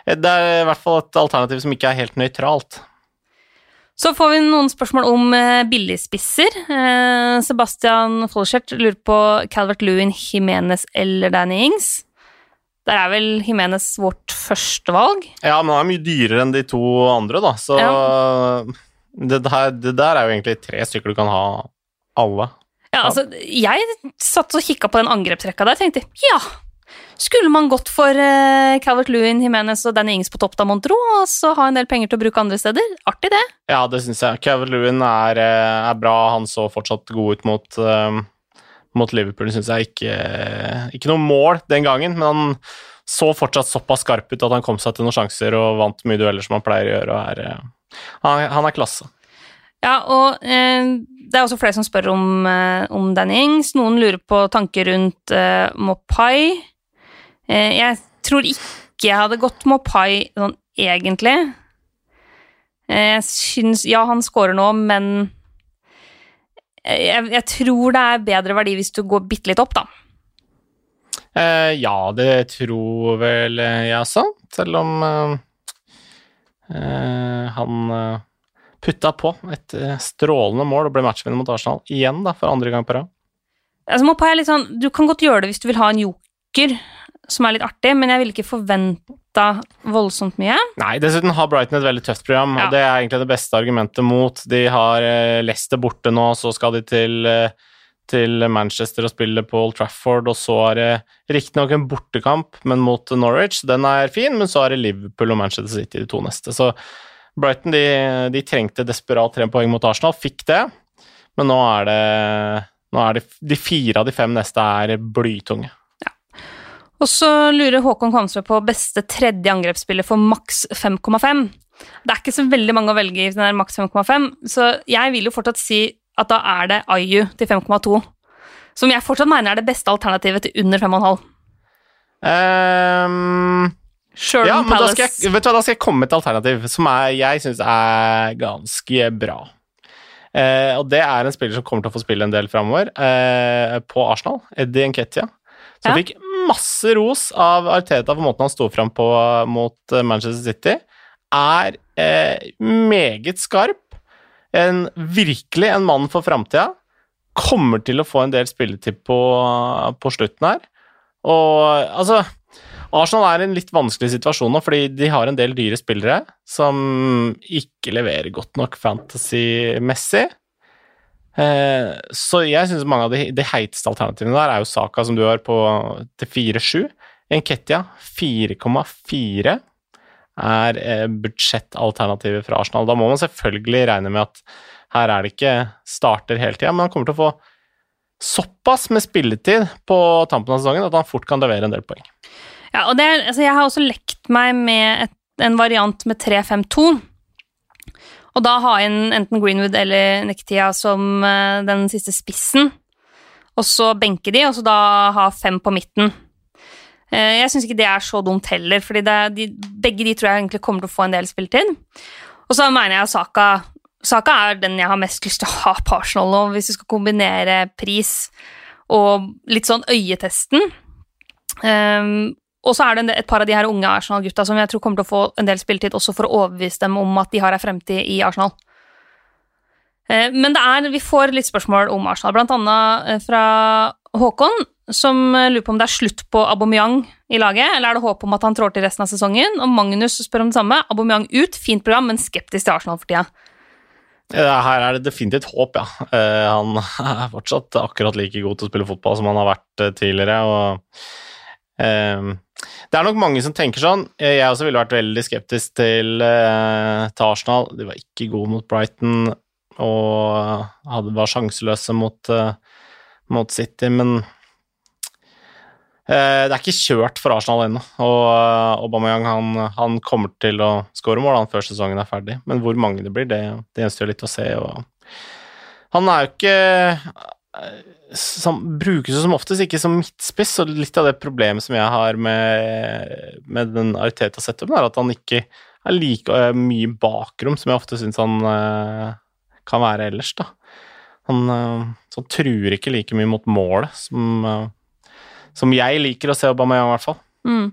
et, Det er i hvert fall et alternativ som ikke er helt nøytralt. Så får vi noen spørsmål om eh, billigspisser. Eh, Sebastian Folschert lurer på Calvert Lewin, Jimenez eller Danny Ings. Der er vel Jimenez vårt første valg? Ja, men han er mye dyrere enn de to andre, da, så ja. det, der, det der er jo egentlig tre stykker du kan ha alle. Ja, altså, jeg satt og kikka på den angrepsrekka der og tenkte ja, skulle man gått for uh, Calvert Lewin, Jimenez og Danny Ings på topp da, mon tro, og så ha en del penger til å bruke andre steder? Artig, det. Ja, det syns jeg. Calvert Lewin er, eh, er, bra. Han så fortsatt god ut mot, uh, mot Liverpool, syns jeg. Ikke, ikke noe mål den gangen, men han så fortsatt såpass skarp ut at han kom seg til noen sjanser og vant mye dueller som han pleier å gjøre. og er, han, han, er klasse. Ja, og det er også flere som spør om, om Danny Ings. Noen lurer på tanker rundt Mopai. Uh, jeg tror ikke jeg hadde gått Mopai sånn egentlig. Uh, jeg syns Ja, han scorer nå, men jeg, jeg, tror det er bedre verdi hvis du går bitte litt opp, da. Eh, ja, det tror vel jeg også, selv om eh, eh han putta på et strålende mål og ble matchvinner mot Arsenal igjen, da, for andre gang på rad. Altså, Mopai er litt sånn Du kan godt gjøre det hvis du vil ha en joker som er litt artig, men jeg ville ikke forventa voldsomt mye. Nei, dessuten har Brighton et veldig tøft program, ja. og det er egentlig det beste argumentet mot. De har eh, Leicester borte nå, så skal de til, eh, til Manchester og spille på Old Trafford, og så er det riktignok en bortekamp, men mot Norwich. Den er fin, men så er det Liverpool og Manchester City de to neste. Så Brighton de, de trengte desperat tre poeng mot Arsenal, fikk det, men nå er det, nå er det De fire av de fem neste er blytunge. Og så lurer Håkon Kvamsø på beste tredje angrepsspiller for maks 5,5. Det er ikke så veldig mange å velge i den der maks 5,5, så jeg vil jo fortsatt si at da er det Ayu til 5,2. Som jeg fortsatt mener er det beste alternativet til under 5,5. Um, ja, men da skal, jeg, vet du hva, da skal jeg komme med et alternativ som er, jeg syns er ganske bra. Eh, og det er en spiller som kommer til å få spille en del framover, eh, på Arsenal. Eddie Nketia. Som ja. fikk masse ros av Arteta for måten han sto fram på mot eh, Manchester City. Er eh, meget skarp. En, virkelig en mann for framtida. Kommer til å få en del spilletid på, på slutten her. Og altså Arsenal er i en litt vanskelig situasjon nå, fordi de har en del dyre spillere som ikke leverer godt nok fantasy-messig. Eh, så jeg syns mange av de, de, heiteste alternativene der er jo Saka, som du har, på til 4-7. Enketia 4,4 er eh, budsjettalternativet fra Arsenal. Da må man selvfølgelig regne med at her er det ikke starter hele tida, men han kommer til å få såpass med spilletid på tampen av sesongen at han fort kan levere en del poeng. Ja, og det, altså jeg har også lekt meg med et, en variant med 3-5-2. Og da ha inn enten Greenwood eller Nektia som uh, den siste spissen, og så benke de, og så da ha fem på midten. Uh, jeg syns ikke det er så dumt heller, fordi de, begge de tror jeg egentlig kommer til å få en del spilletid. Og så mener jeg Saka Saka er den jeg har mest lyst til å ha på Arsenal nå, hvis du skal kombinere pris og litt sånn øyetesten. Um, og så er det et par av de her unge Arsenal-gutta som jeg tror kommer til å få en del spilletid også for å overbevise dem om at de har ei fremtid i Arsenal. Eh, men det er, vi får litt spørsmål om Arsenal, blant annet eh, fra Håkon, som lurer på om det er slutt på Aubameyang i laget, eller er det håp om at han trår til resten av sesongen? Og Magnus spør om det samme. Aubameyang ut, fint program, men skeptisk til Arsenal for tida. Her er det definitivt håp, ja. Eh, han er fortsatt akkurat like god til å spille fotball som han har vært tidligere. og det er nok mange som tenker sånn. Jeg også ville vært veldig skeptisk til, til Arsenal. De var ikke gode mot Brighton og hadde, var sjanseløse mot, mot City, men det er ikke kjørt for Arsenal ennå. Og uh, Aubameyang han, han, kommer til å skåre mål før sesongen er ferdig, men hvor mange det blir, det, det gjenstår litt å se. Han er jo ikke som brukes som oftest ikke som midtspiss, og litt av det problemet som jeg har med, med den Ariteta-setupen, er at han ikke er like mye bakrom som jeg ofte syns han kan være ellers, da. Han, han truer ikke like mye mot målet som, som jeg liker å se Aubameyang, i hvert fall. Mm.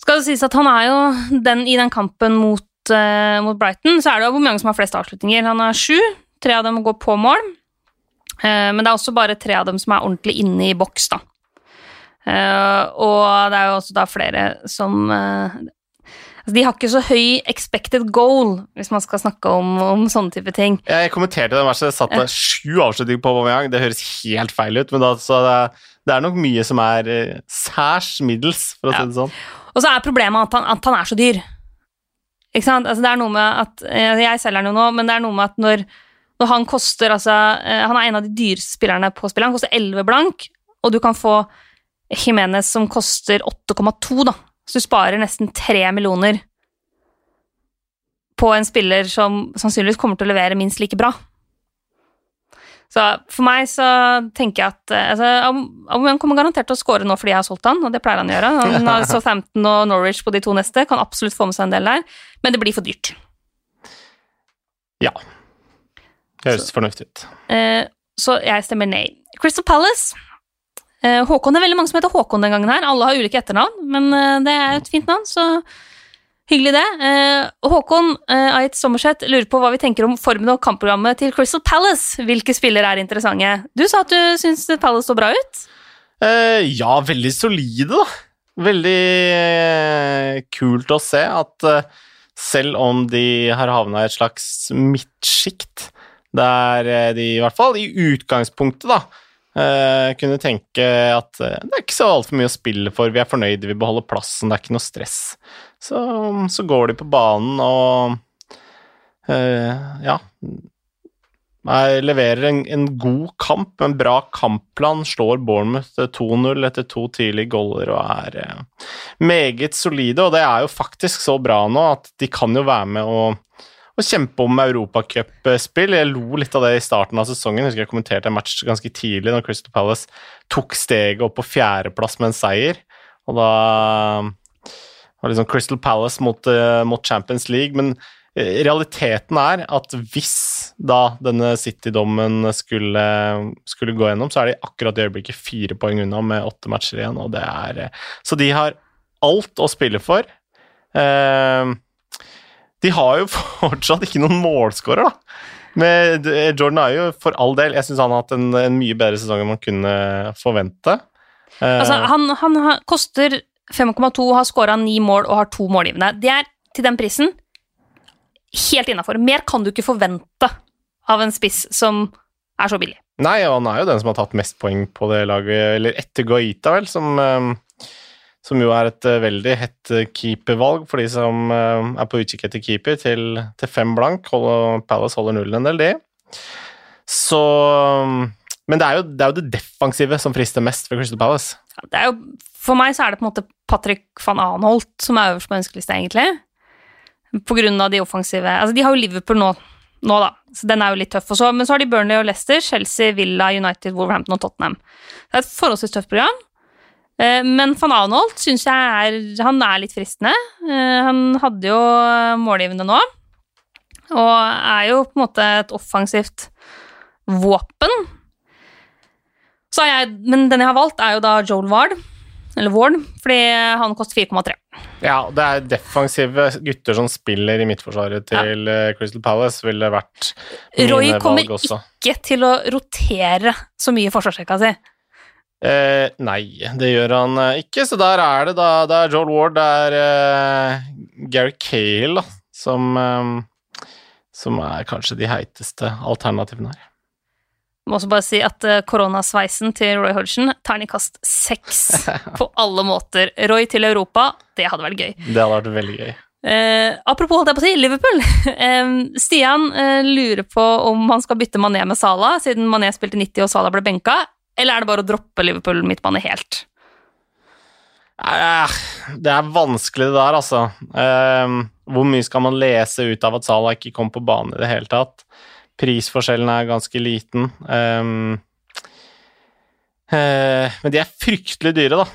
Skal det sies at han er jo den i den kampen mot, mot Brighton, så er det Aubameyang som har flest avslutninger. Han har sju, tre av dem går på mål. Uh, men det er også bare tre av dem som er ordentlig inne i boks, da. Uh, og det er jo også da flere som altså, De har ikke så høy expected goal, hvis man skal snakke om, om sånne type ting. Jeg kommenterte det verset, satte sju avslutninger på Aubameyang. Det høres helt feil ut, men da, så det, det er nok mye som er eh, særs middels, for å Ja. si det sånn. Og så er problemet at han, at han er så dyr. Ikke sant? Altså, det er noe med at eh, Jeg selger han jo nå, men det er noe med at når, når han koster altså eh, Han er en av de dyreste spillerne på spillet. Han koster 11 blank, og du kan få Jimenez som koster 8,2, da. Så du sparer nesten 3 millioner på en spiller som sannsynligvis kommer til å levere minst like bra. Så for meg så tenker jeg at eh, altså, Aubameyang kommer garantert til å score nå fordi jeg har solgt han, og det pleier han å gjøre. Han har Southampton og Norwich på de to neste, kan absolutt få med seg en del der, men det blir for dyrt. Ja. Det Høres fornuftig ut. Eh, så jeg stemmer nei. Crystal Palace. Eh, Håkon, Det er veldig mange som heter Håkon den gangen her. Alle har ulike etternavn, men eh, det er et fint navn, så hyggelig det. Eh, Håkon eh, Ait Sommerseth lurer på hva vi tenker om formen og kampprogrammet til Crystal Palace. Hvilke spillere er interessante? Du sa at du syns Palace så bra ut. Eh, ja, veldig solide, da. Veldig eh, kult å se at eh, selv om de har havna i et slags midtsjikt, der eh, de i hvert fall i utgangspunktet da, eh, kunne tenke at uh, det er ikke så altfor mye å spille for, vi er fornøyde, vi beholder plassen, det er ikke noe stress. Så, så går de på banen og uh, ja, jeg leverer en, en god kamp, en bra kampplan, slår Bournemouth 2-0 etter to tidlige goller og er meget solide. Og det er jo faktisk så bra nå at de kan jo være med å, å kjempe om europacupspill. Jeg lo litt av det i starten av sesongen. Jeg husker jeg kommenterte en match ganske tidlig når Crystal Palace tok steget opp på fjerdeplass med en seier. Og da var liksom Crystal Palace mot, eh, mot Champions League. Men eh, realiteten er at hvis da denne City-dommen skulle, skulle gå gjennom, så er de akkurat i øyeblikket fire poeng unna med åtte matcher igjen, og det er eh, Så de har alt å spille for. Eh, de har jo fortsatt ikke noen målskårer, da. Men Jordan er jo for all del, jeg syns han har hatt en, en mye bedre sesong enn man kunne forvente. Eh, Altså, han, han har, koster 5,2, har skåra ni mål og har to målgivende. Det er til den prisen helt innafor. Mer kan du ikke forvente av en spiss som er så billig. Nei, og han er jo den som har tatt mest poeng på det laget, eller etter Guaita, vel, som, eh, som jo er et eh, veldig hett eh, keepervalg for de som eh, er på utkikk etter keeper, til, til fem blank. Palace holder nullen en del, de. Så Men det er, jo, det er jo det defensive som frister mest for Crystal Palace. Er jo, for meg så er det på en måte Patrick van Anholt som er øverst på ønskelista, egentlig. På grunn av de offensive Altså, de har jo Liverpool nå, nå da, så den er jo litt tøff. Også. men så har de Burnley og Leicester, Chelsea, Villa, United, Wolverhampton og Tottenham. Det er et forholdsvis tøft program. Eh, Men van Anholt syns jeg er Han er litt fristende. Eh, Han hadde jo målgivende nå, og er jo på en måte et offensivt våpen. Jeg, men den jeg har valgt, er jo da Joel Ward, eller Ward, fordi han koster 4,3. Ja, det er defensive gutter som spiller i midtforsvaret til ja. Crystal Palace, ville vært Roy mine Roy valg også. ikke til å rotere så mye i forsvarsrekka si. Eh, nei, det gjør han eh, ikke, så der er det da Det er Joel Ward, det er eh, Gary Cale, da, som eh, Som er kanskje de heiteste alternativene her. Jeg Må også bare si at eh, koronasveisen til Roy Hodgson, terningkast seks på alle måter. Roy til Europa, det hadde vært gøy. Det hadde vært veldig gøy. Eh, apropos, holdt jeg på å si, Liverpool. Eh, Stian eh, lurer på om han skal bytte Mané med Salah, siden Mané spilte 90 og Salah ble benka, eller er det bare å droppe Liverpool midtbane helt? Eh, det er vanskelig det der, altså. Eh, hvor mye skal man lese ut av at Salah ikke kom på banen i det hele tatt? Prisforskjellen er ganske liten. Eh, eh, men de er fryktelig dyre, da.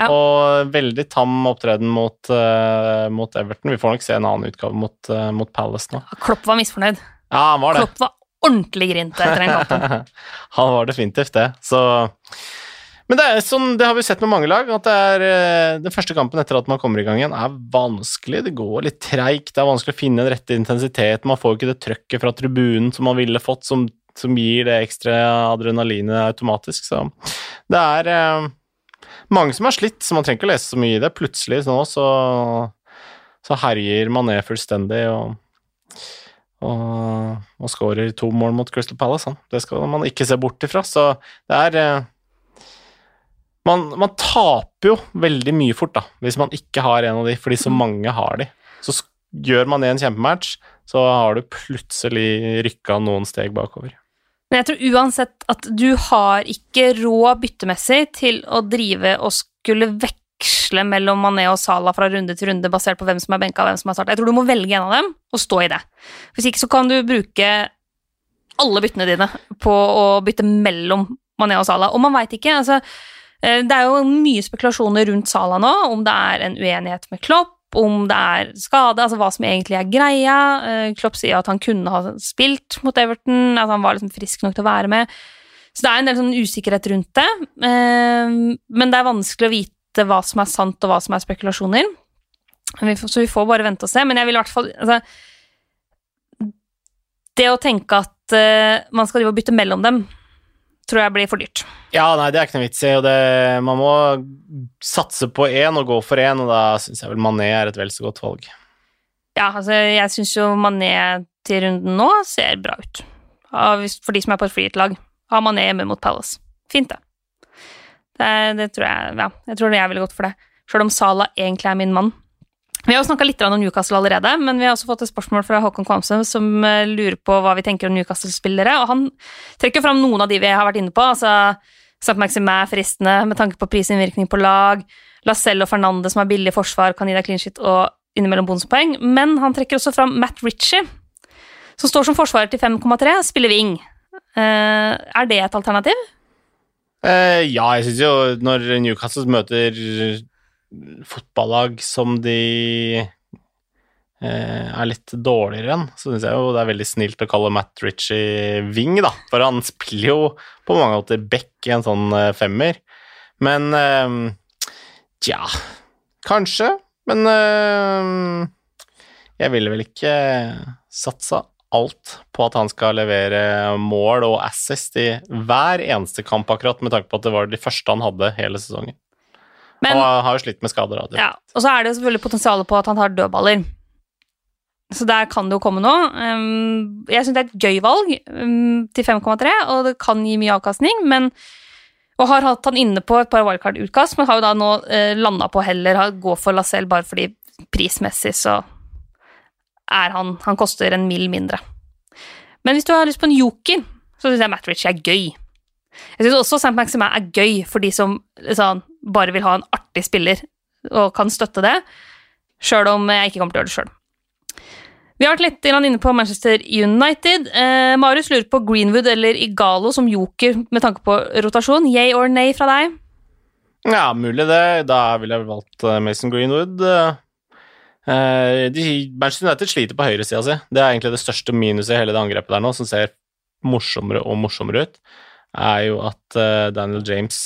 Ja. Og veldig tam opptreden mot, eh, mot Everton. Vi får nok se en annen utgave mot, eh, mot Palace nå. Klopp var misfornøyd. Ja, han var det. Klopp var ordentlig grinte etter den kampen. han var definitivt det, så Men det, sånn, det har vi sett med mange lag, at det er eh, den første kampen etter at man kommer i gang igjen, er vanskelig. Det går litt treigt, det er vanskelig å finne den rette intensiteten. Man får ikke det trøkket fra tribunen som man ville fått, som, som gir det ekstra adrenalinet automatisk. Så det er eh, mange som har slitt, så man trenger ikke å lese så mye i det. Plutselig nå så så herjer ned fullstendig og, og, og skårer to mål mot Crystal Palace. Han. Det skal man ikke se bort ifra. Så det er eh, man, man, taper jo veldig mye fort da, hvis man ikke har en av de, fordi så mange har de. Så gjør man en kjempematch, så har du plutselig rykka noen steg bakover. Men jeg tror uansett at du har ikke råd byttemessig til å drive og skulle veksle mellom Mané og Salah fra runde til runde basert på hvem som er benka og hvem som er starta. Jeg tror du må velge en av dem og stå i det. Hvis ikke så kan du bruke alle byttene dine på å bytte mellom Mané og Salah. Og man veit ikke. altså eh, det er jo mye spekulasjoner rundt Sala nå, om det er en uenighet med Klopp, om det er skade, altså hva som egentlig er greia. Eh, Klopp sier at han kunne ha spilt mot Everton, at han var liksom frisk nok til å være med. Så det er en del sånn usikkerhet rundt det. Eh, men det er vanskelig å vite hva som er sant, og hva som er spekulasjoner. Så vi får bare vente og se. Men jeg vil i hvert fall altså, Det å tenke at uh, man skal bytte mellom dem, tror jeg blir for dyrt. Ja, nei, det er ikke noe vits i. og det, Man må satse på én og gå for én, og da syns jeg vel Mané er et vel så godt valg. Ja, altså, jeg syns jo Mané til runden nå ser bra ut. For de som er på et freehit-lag. Har Mané hjemme mot Palace. Fint, det. Det, tror jeg Ja, jeg tror jeg ville gått for det. Sjøl om Sala egentlig er min mann. Vi har jo snakka litt om Newcastle allerede, men vi har også fått et spørsmål fra Håkon Kvamsø som eh, lurer på hva vi tenker om Newcastle-spillere, og han trekker fram noen av de vi har vært inne på. altså St. Maxim er fristende med tanke på prisinnvirkning på lag. Lacelle og Fernande som har billig forsvar, kan gi deg clean shit og innimellom bonuspoeng. Men han trekker også fram Matt Ritchie, som står som forsvarer til 5,3, spiller wing. Uh, er det et alternativ? Uh, ja, jeg syns jo når Newcastle møter fotballag som de uh, er litt dårligere enn, så syns jeg jo det er veldig snilt å kalle Matt Ritchie wing, da. For han spiller jo på mange måter back i en sånn eh, femmer. Men uh, tja Kanskje. Men jeg ville vel ikke satsa alt på at han skal levere mål og assist i hver eneste kamp, akkurat, med tanke på at det var de første han hadde hele sesongen. Men, og har jo slitt med skader. Da, ja, og så er det jo selvfølgelig potensialet på at han har dødballer. Så der kan det jo komme noe. Um, jeg syns det er et gøy valg um, til 5,3, og det kan gi mye avkastning, men og har hatt han inne på et par wildcard-utkast, men har jo da nå eh, landa på heller å gå for Lacelle bare fordi prismessig så er han Han koster en mill mindre. Men hvis du har lyst på en joker, så syns jeg Matt er gøy. Jeg syns også St. Maximin er gøy for de som sånn, bare vil ha en artig spiller og kan støtte det, sjøl om jeg ikke kommer til å gjøre det sjøl. Vi har vært litt inne på Manchester United. Eh, Marius lurer på Greenwood eller Igalo som joker med tanke på rotasjon. Yay or nay fra deg? Ja, mulig det. Da ville jeg valgt eh, Mason Greenwood. Eh, de, Manchester United sliter på høyresida si. Det er egentlig det største minuset i hele det angrepet der nå, som ser morsommere og morsommere ut er jo at uh, Daniel James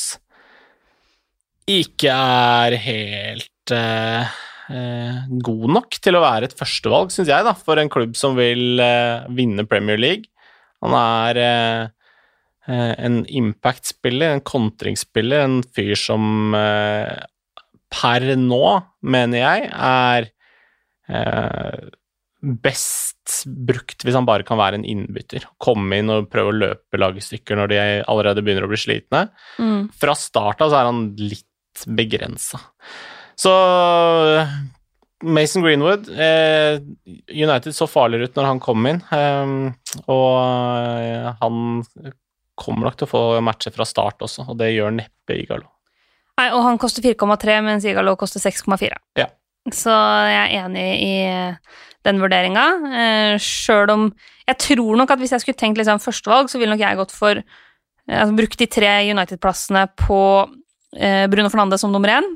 ikke er helt uh, uh, god nok til å være et førstevalg, syns jeg, da, for en klubb som vil vinne Premier League. Han er en impact-spiller, en kontringsspiller, en fyr som per nå, mener jeg, er best brukt hvis han bare kan være en innbytter. Komme inn og prøve å løpe lagstykker når de allerede begynner å bli slitne. Mm. Fra start av så er han litt begrensa. Så Mason Greenwood eh, United så farligere ut når han kom inn, eh, og eh, han kommer nok til å få matcher fra start også, og det gjør neppe Igalo. Nei, og han koster 4,3, mens Igalo koster 6,4. Ja. Så jeg er enig i den vurderinga. Eh, Sjøl om Jeg tror nok at hvis jeg skulle tenkt liksom førstevalg, så ville nok jeg gått for eh, altså, Brukt de tre United-plassene på eh, Bruno Fernandes som nummer én.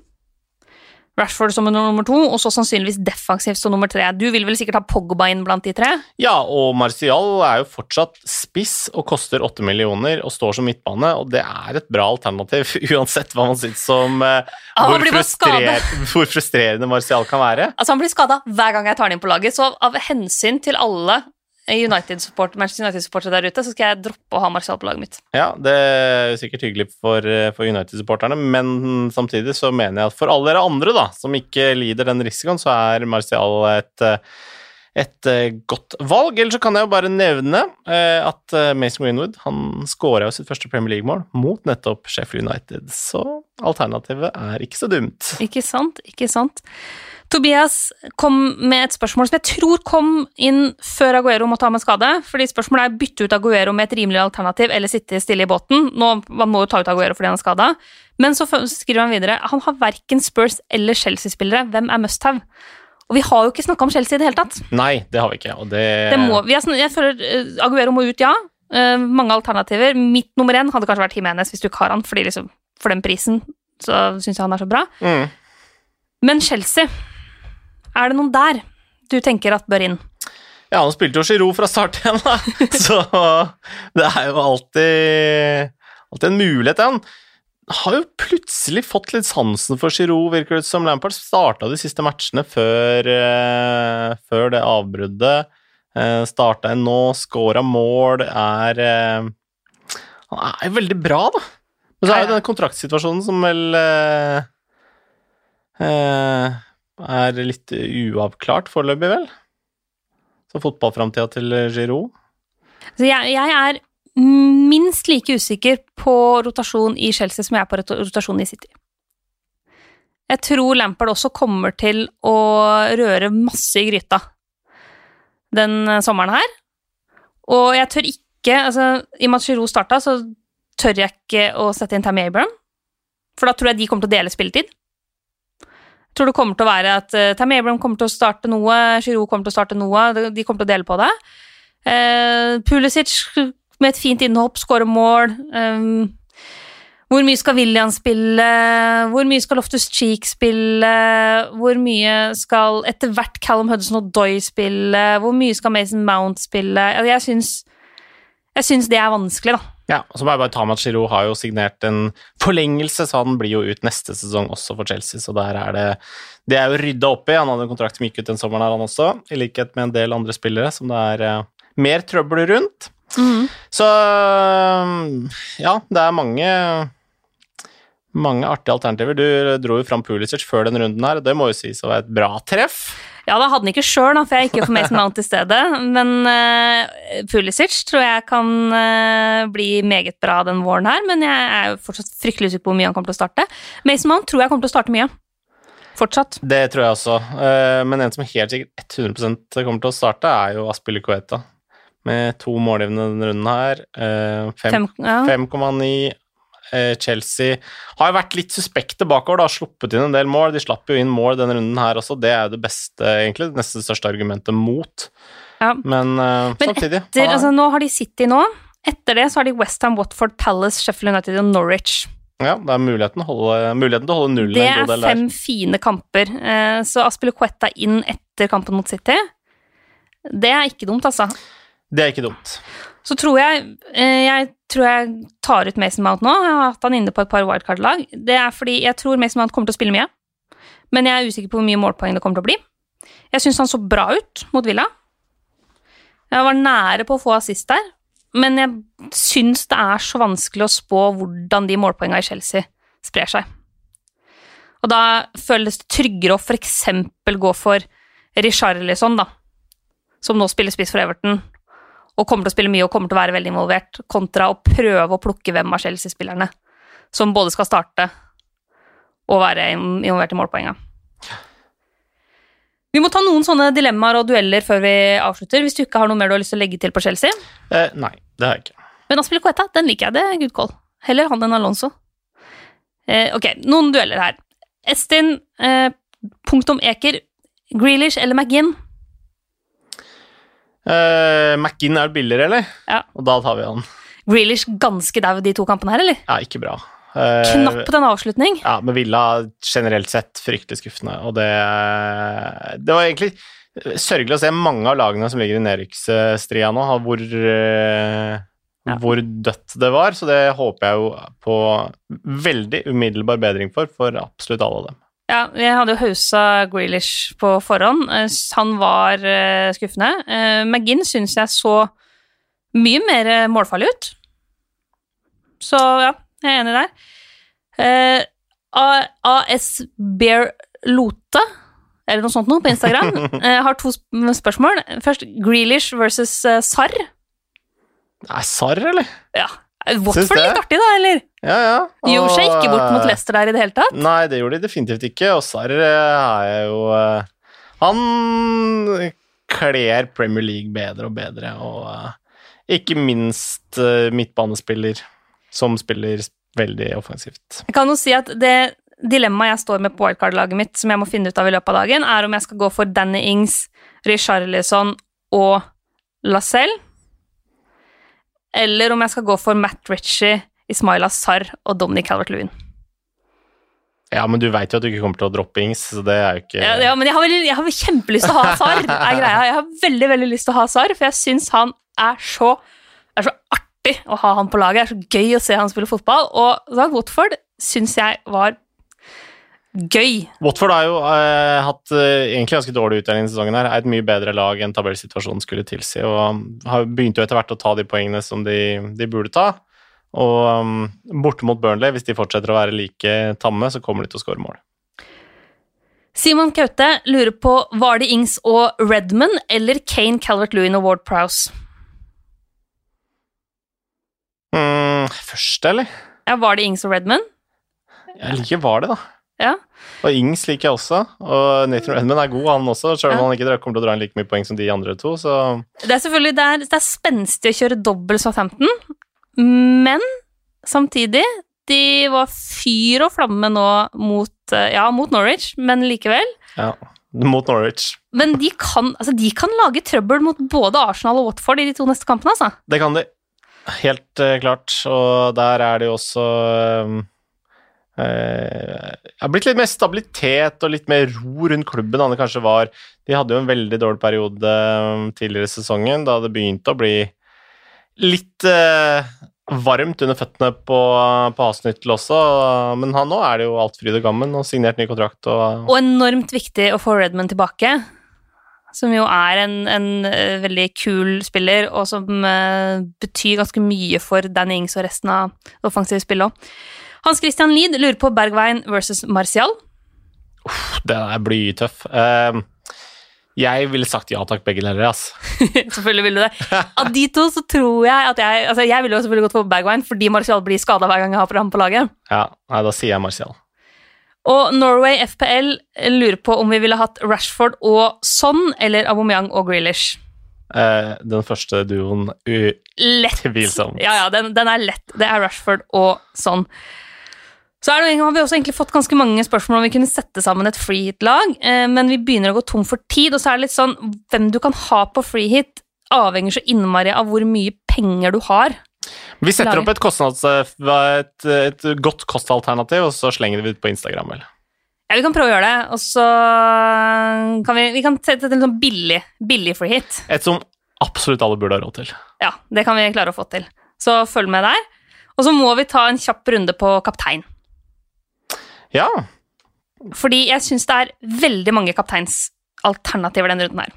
Rashford som nummer to, og så sannsynligvis defensivt som nummer tre. Du vil vel sikkert ha Pogba inn blant de tre? Ja, og Martial er jo fortsatt spiss og koster åtte millioner og står som midtbane, og det er et bra alternativ uansett hva man syns om uh, hvor, frustrer hvor, frustrerende Martial kan være. Altså, han blir skada hver gang jeg tar han inn på laget, så av hensyn til alle United-support, Manchester United-supportere der ute, så skal jeg droppe å ha Martial på laget mitt. Ja, det er sikkert hyggelig for, for United-supporterne, men samtidig så mener jeg at for alle dere andre da, som ikke lider den risikoen, så er Martial et, et godt valg. Eller så kan jeg jo bare nevne eh, at Mason Greenwood han skåra jo sitt første Premier League-mål mot nettopp Sheffield United, så alternativet er ikke så dumt. Ikke sant, ikke sant. Tobias kom med et spørsmål som jeg tror kom inn før Aguero måtte ha med skade. fordi Spørsmålet er bytte ut Aguero med et rimelig alternativ eller sitte stille i båten. Nå, Man må jo ta ut Aguero fordi han er skada. Men så skriver han videre han har verken Spurs eller Chelsea-spillere. Hvem er must have? Og vi har jo ikke snakka om Chelsea i det hele tatt. Nei, det har vi ikke. det... det må, jeg føler uh, Aguero må ut, ja. Uh, mange alternativer. Mitt nummer én hadde kanskje vært Jimenez hvis du ikke har han, fordi liksom, for den prisen så syns jeg han er så bra. Mm. Men Chelsea er det noen der du tenker at bør inn? Ja, han spilte jo Giroud fra start igjen, da. Så det er jo alltid, alltid en mulighet. Han har jo plutselig fått litt sansen for Giroud, virker det som. Lampard starta de siste matchene før, uh, før det avbruddet. Uh, starta en nå, scora mål, er uh, Han er jo veldig bra, da. Men så er jo denne kontraktsituasjonen som vel er litt uavklart foreløpig, vel? Så fotballframtida til Giroud? Så jeg, jeg, er minst like usikker på rotasjon i Chelsea som jeg er på rotasjon i City. Jeg tror Lampard også kommer til å røre masse i gryta den sommeren her. Og jeg tør ikke altså, I og med at Giroud starta, så tør jeg ikke å sette inn Tammy Abram. For da tror jeg de kommer til å dele spilletid tror det kommer til å være at uh, Tam Abram kommer til å starte noe, Giroud kommer til å starte noe, de kommer til å dele på det. Uh, Pulisic med et fint innhopp, skårer mål. Um, hvor mye skal William spille? Hvor mye skal Loftus Cheek spille? Hvor mye skal etter hvert Callum Hudson og Doy spille? Hvor mye skal Mason Mount spille? Jeg syns, jeg syns det er vanskelig, da. Ja, og så må jeg bare ta med at Giroud har jo signert en forlengelse, så han blir jo ut neste sesong også for Chelsea, så der er det Det er jo rydda opp i. Han hadde en kontrakt som gikk ut den sommeren her, han også, i likhet med en del andre spillere som det er uh, mer trøbbel rundt. Mm. Så ja, det er mange mange artige alternativer. Du dro jo fram Pulisic før den runden her, og det må jo sies å være et bra treff. Ja, da hadde han ikke sjøl, for jeg gikk jo for Mason Mount i stedet. Men uh, Pulisic tror jeg kan uh, bli meget bra den våren her, men jeg er jo fortsatt fryktelig usikker på hvor mye han kommer til å starte. Mason Mount tror jeg kommer til å starte mye. Fortsatt. Det tror jeg også, uh, men en som helt sikkert 100% kommer til å starte, er jo Aspille Coeta. Med to målgivende denne runden her. 5,9 ja. Eh, Chelsea har jo vært litt suspekte bakover, da, sluppet inn en del mål. De slapp jo inn mål denne runden her også, det er jo det beste, egentlig, det neste største argumentet mot. Ja. Men, uh, Men samtidig etter, ja. altså, Nå har de City nå. Etter det så har de Westham, Watford, Palace, Sheffield United og Norwich. Ja, det er muligheten, holde, muligheten til å holde nullen Det er fem fine kamper. Uh, så Aspilicueta inn etter kampen mot City, det er ikke dumt, altså. Det er ikke dumt. Så tror jeg eh, Jeg tror jeg tar ut Mason Mount nå. Jeg har hatt han inne på et par wildcard-lag. Det er fordi jeg tror Mason Mount kommer til å spille mye. Men jeg er usikker på hvor mye målpoeng det kommer til å bli. Jeg syns han så bra ut mot Villa. Jeg var nære på å få assist der, men jeg syns det er så vanskelig å spå hvordan de målpoengene i Chelsea sprer seg. Og da føles det tryggere å f.eks. gå for Richarlison, da, som nå spiller spiss for Everton, og kommer til å spille mye og kommer til å være veldig involvert, kontra å prøve å plukke hvem av Chelsea-spillerne som både skal starte og være involvert i målpoenga. Vi må ta noen sånne dilemmaer og dueller før vi avslutter, hvis du ikke har noe mer du har lyst til å legge til på Chelsea. Eh, nei, det har jeg ikke. Men Aspilicueta, den liker jeg. Det er good call. Heller han enn Alonso. Eh, ok, noen dueller her. Estin, eh, punktum Eker, Grealish eller McGinn? Uh, McGinn er billigere, eller? Ja. Og da tar vi han. Grealish ganske dau de to kampene her, eller? Ja, ikke bra. Uh, Knapp den avslutning. Ja, men Villa generelt sett fryktelig skuffende, og det Det var egentlig sørgelig å se mange av lagene som ligger i nedrykksstria nå, hvor uh, ja. hvor dødt det var, så det håper jeg jo på veldig umiddelbar bedring for, for absolutt alle av dem. Ja, jeg hadde jo hausa Grealish på forhånd. Eh, Han var eh, skuffende. Eh, McGinn syns jeg så mye mer målfarlig ut. Så ja, jeg er enig der. AS Bear Lote, eller noe sånt noe, på Instagram, har to spørsmål. Først Grealish versus Sarr. Nei, Sarr, eller? Ja. Watford det. litt artig, da, eller? Ja, ja. De gjorde seg ikke bort mot Leicester der i det hele tatt. Nei, det gjorde de definitivt ikke, og Sarr er jo eh, Han kler Premier League bedre og bedre, og eh, ikke minst eh, midtbanespiller som spiller veldig offensivt. Jeg kan jo si at det dilemmaet jeg står med på wildcard-laget mitt, som jeg må finne ut av i løpet av dagen, er om jeg skal gå for Danny Ings, Richarlison og Lacelle, eller om jeg skal gå for Matt Ritchie, Ismaila Sarr og Dominic Calvert-Lewin. Ja, men du veit jo at du ikke kommer til å droppe Ings, så det er jo ikke Ja, ja, men jeg har, veldig, jeg har kjempelyst til å ha Sarr, er greia. Jeg har veldig, veldig lyst til å ha Sarr, for jeg syns han er så, er så artig å ha han på laget. Det er så gøy å se han spille fotball, og da, Watford syns jeg var gøy. Watford har jo eh, hatt eh, egentlig ganske dårlig utdeling denne sesongen. her, Er et mye bedre lag enn tabellsituasjonen skulle tilsi. og har begynt jo etter hvert å ta de poengene som de, de burde ta. Og um, borte mot Burnley, hvis de fortsetter å være like tamme, så kommer de til å skåre mål. Simon Kaute lurer på var det Ings og Redman eller Kane, Calvert-Lewin og Ward Prowse. Mm, første, eller? Ja, var det Ings og Redman? Jeg liker var det, da. Ja. Og Ings liker jeg også. Og Nathan Redman er god, han også, selv om Ja. han ikke kommer til å dra inn like mye poeng som de andre to. Så Det er selvfølgelig det er, det er spenstig å kjøre dobbel Southampton, men samtidig De var fyr og flamme nå mot, eh, ja, mot Norwich, men likevel. ja, mot Norwich. Men de kan, altså, de kan lage trøbbel mot både Arsenal og Watford i de to neste kampene, altså. Det kan de. Helt uh, klart. Og der er det jo også um, eh, Det har blitt litt mer stabilitet og litt mer ro rundt klubben enn det kanskje var. De hadde jo en veldig dårlig periode um, tidligere i sesongen, da det begynte å bli litt eh, varmt under føttene på, på Asnyttel også. Men han, nå er det jo alt fryd og gammen og signert ny kontrakt. Og, Og enormt viktig å få Redman tilbake, som jo er en, en eh, veldig kul spiller, og som eh, betyr ganske mye for Danny Ings og resten av det offensive spillet òg. Hans Christian Lid lurer på Bergveien versus Martial. den er blytøff. Eh, jeg ville sagt ja takk, begge deler. Altså. selvfølgelig ville du det. Av de to så tror jeg at jeg Altså, jeg ville jo selvfølgelig gått for Bergveien fordi Martial blir skada hver gang jeg har ham på laget. Ja, nei, da sier jeg Martial. Og Norway FPL lurer på om vi ville hatt Rashford og Son eller Aubameyang og Grealish. Eh, den første duoen Lett. Ja, ja, den, den er lett. Det er Rashford og Son. Så det, har vi også egentlig fått ganske mange spørsmål om vi kunne sette sammen et freehit-lag, eh, men vi begynner å gå tom for tid, og så er det litt sånn Hvem du kan ha på freehit, avhenger så innmari av hvor mye penger du har. Vi setter opp et, kostnads, et, et godt kostalternativ, og så slenger vi det ut på Instagram. Vel. Ja, Vi kan prøve å gjøre det, og så kan vi, vi kan sette til en sånn billig, billig freehit. Et som absolutt alle burde ha råd til. Ja, det kan vi klare å få til. Så følg med der. Og så må vi ta en kjapp runde på kaptein. Ja, Fordi jeg syns det er veldig mange kapteinsalternativer denne runden her.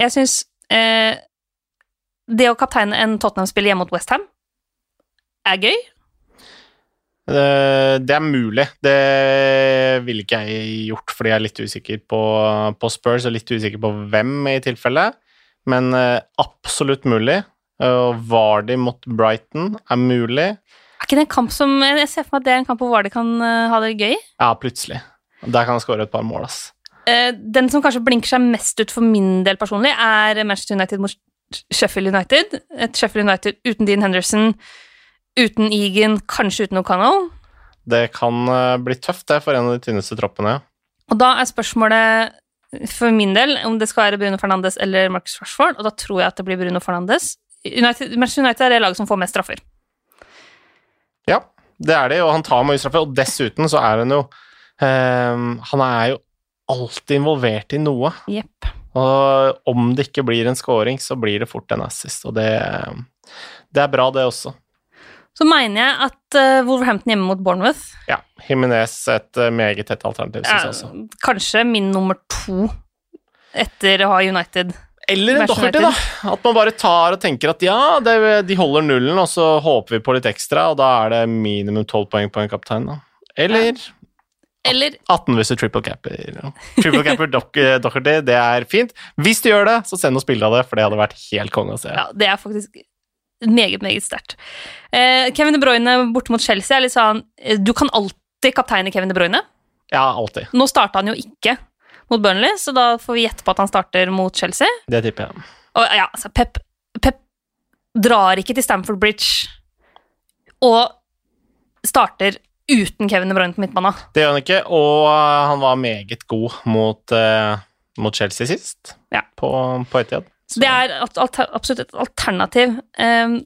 Jeg syns eh, det å kapteine en Tottenham-spiller hjemme mot Westham er gøy. det, det er mulig. Det ville ikke jeg gjort, fordi jeg er litt usikker på, på Spurs og litt usikker på hvem i tilfelle. Men eh, absolutt mulig. Og Vardy mot Brighton er mulig. Ikke det en kamp som Jeg ser for meg at det er en kamp hvor Vardø kan eh, ha det gøy. Ja, plutselig. Der kan han skåre et par mål, ass. Eh, den som kanskje blinker seg mest ut for min del personlig, er Manchester United mot Sheffield United. Et Sheffield United uten Dean Henderson, uten Egan, kanskje uten O'Connell. Det kan eh, bli tøft, det, for en av de tynneste troppene. ja. Og da er spørsmålet for min del om det skal være Bruno Fernandes eller Marcus Rashford, og da tror jeg at det blir Bruno Fernandes. United, Manchester United er det laget som får mest straffer. Ja, det er det, og han tar straffe. Og dessuten så er han jo um, Han er jo alltid involvert i noe. Yep. Og om det ikke blir en scoring, så blir det fort en assist, og det, det er bra, det også. så mener jeg at uh, Wolverhampton hjemme mot Bournemouth Ja. Himinez et uh, meget tett alternativ, syns jeg også. kanskje min nummer to etter å ha United. Eller en Docherty, da. At man bare tar og tenker at ja, det, de holder nullen, og så håper vi på litt ekstra, og da er det minimum 12 poeng på en kaptein, da. Eller Eller 18 hvis du triple capper. Ja. Triple capper Doc- eh, Docherty, det er fint. Hvis du gjør det, så send oss bilde av det, for det hadde vært helt konge å se. Ja, det er faktisk meget, meget sterkt. Eh, Kevin De Bruyne borte mot Chelsea er litt sånn eh, Du kan alltid kapteine Kevin De Bruyne. Ja, alltid. Nå starta han jo ikke mot Burnley, så da får vi gjette på at han starter mot Chelsea. Det tipper jeg. Og ja, altså, Pep, Pep drar ikke til Stamford Bridge og starter uten Kevin De Bruyne på midtbanen. Det gjør han ikke, og eh, han var meget god mot, uh, mot Chelsea sist, Ja. på, på Etiad. Så- Det er absolutt et alternativ. Um,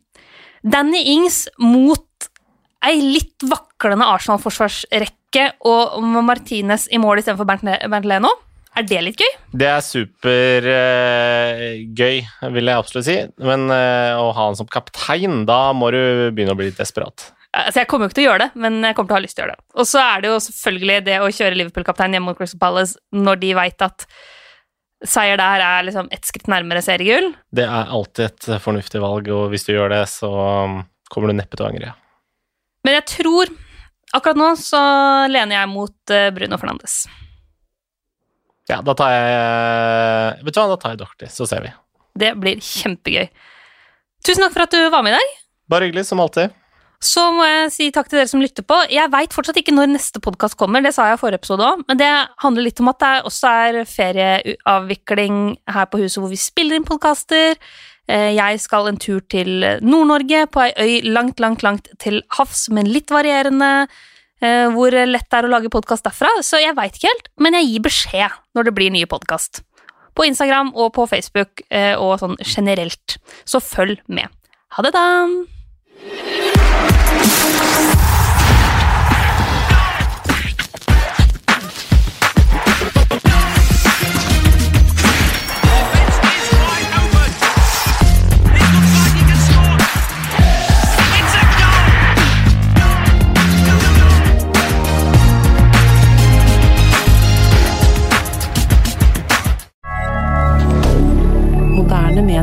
Danny Ings mot ei litt vaklende Arsenal-forsvarsrekke og Martinez i mål istedenfor Bernt, Bernt Leno. Er det litt gøy? Det er supergøy, vil jeg absolutt si. Men uh, å ha han som kaptein, da må du begynne å bli litt desperat. Altså, jeg kommer jo ikke til å gjøre det, men jeg kommer til å ha lyst til å gjøre det. Og så er det jo selvfølgelig det å kjøre Liverpool-kaptein hjemme mot Crystal Palace når de veit at seier der er liksom ett skritt nærmere seriegull. Det er alltid et fornuftig valg, og hvis du gjør det, så um, kommer du neppe til å angre. Men jeg tror Akkurat nå så lener jeg mot eh, Bruno Fernandes. Ja, da tar jeg Vet du hva, da tar jeg Doherty, så ser vi. Det blir kjempegøy. Tusen takk for at du var med i dag. Bare hyggelig, som alltid. Så må jeg si takk til dere som lytter på. Jeg veit fortsatt ikke når neste podkast kommer, det sa jeg i forrige episode òg, men det handler litt om at det også er ferieavvikling her på huset hvor vi spiller inn podkaster. Jeg skal en tur til Nord-Norge, på ei øy langt, langt, langt til havs, men litt varierende. Eh, Hvor lett det er å lage podkast derfra. Så jeg veit ikke helt, men jeg gir beskjed når det blir nye podkast. På Instagram og på Facebook eh, og sånn generelt. Så følg med. Ha det, da!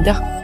العودة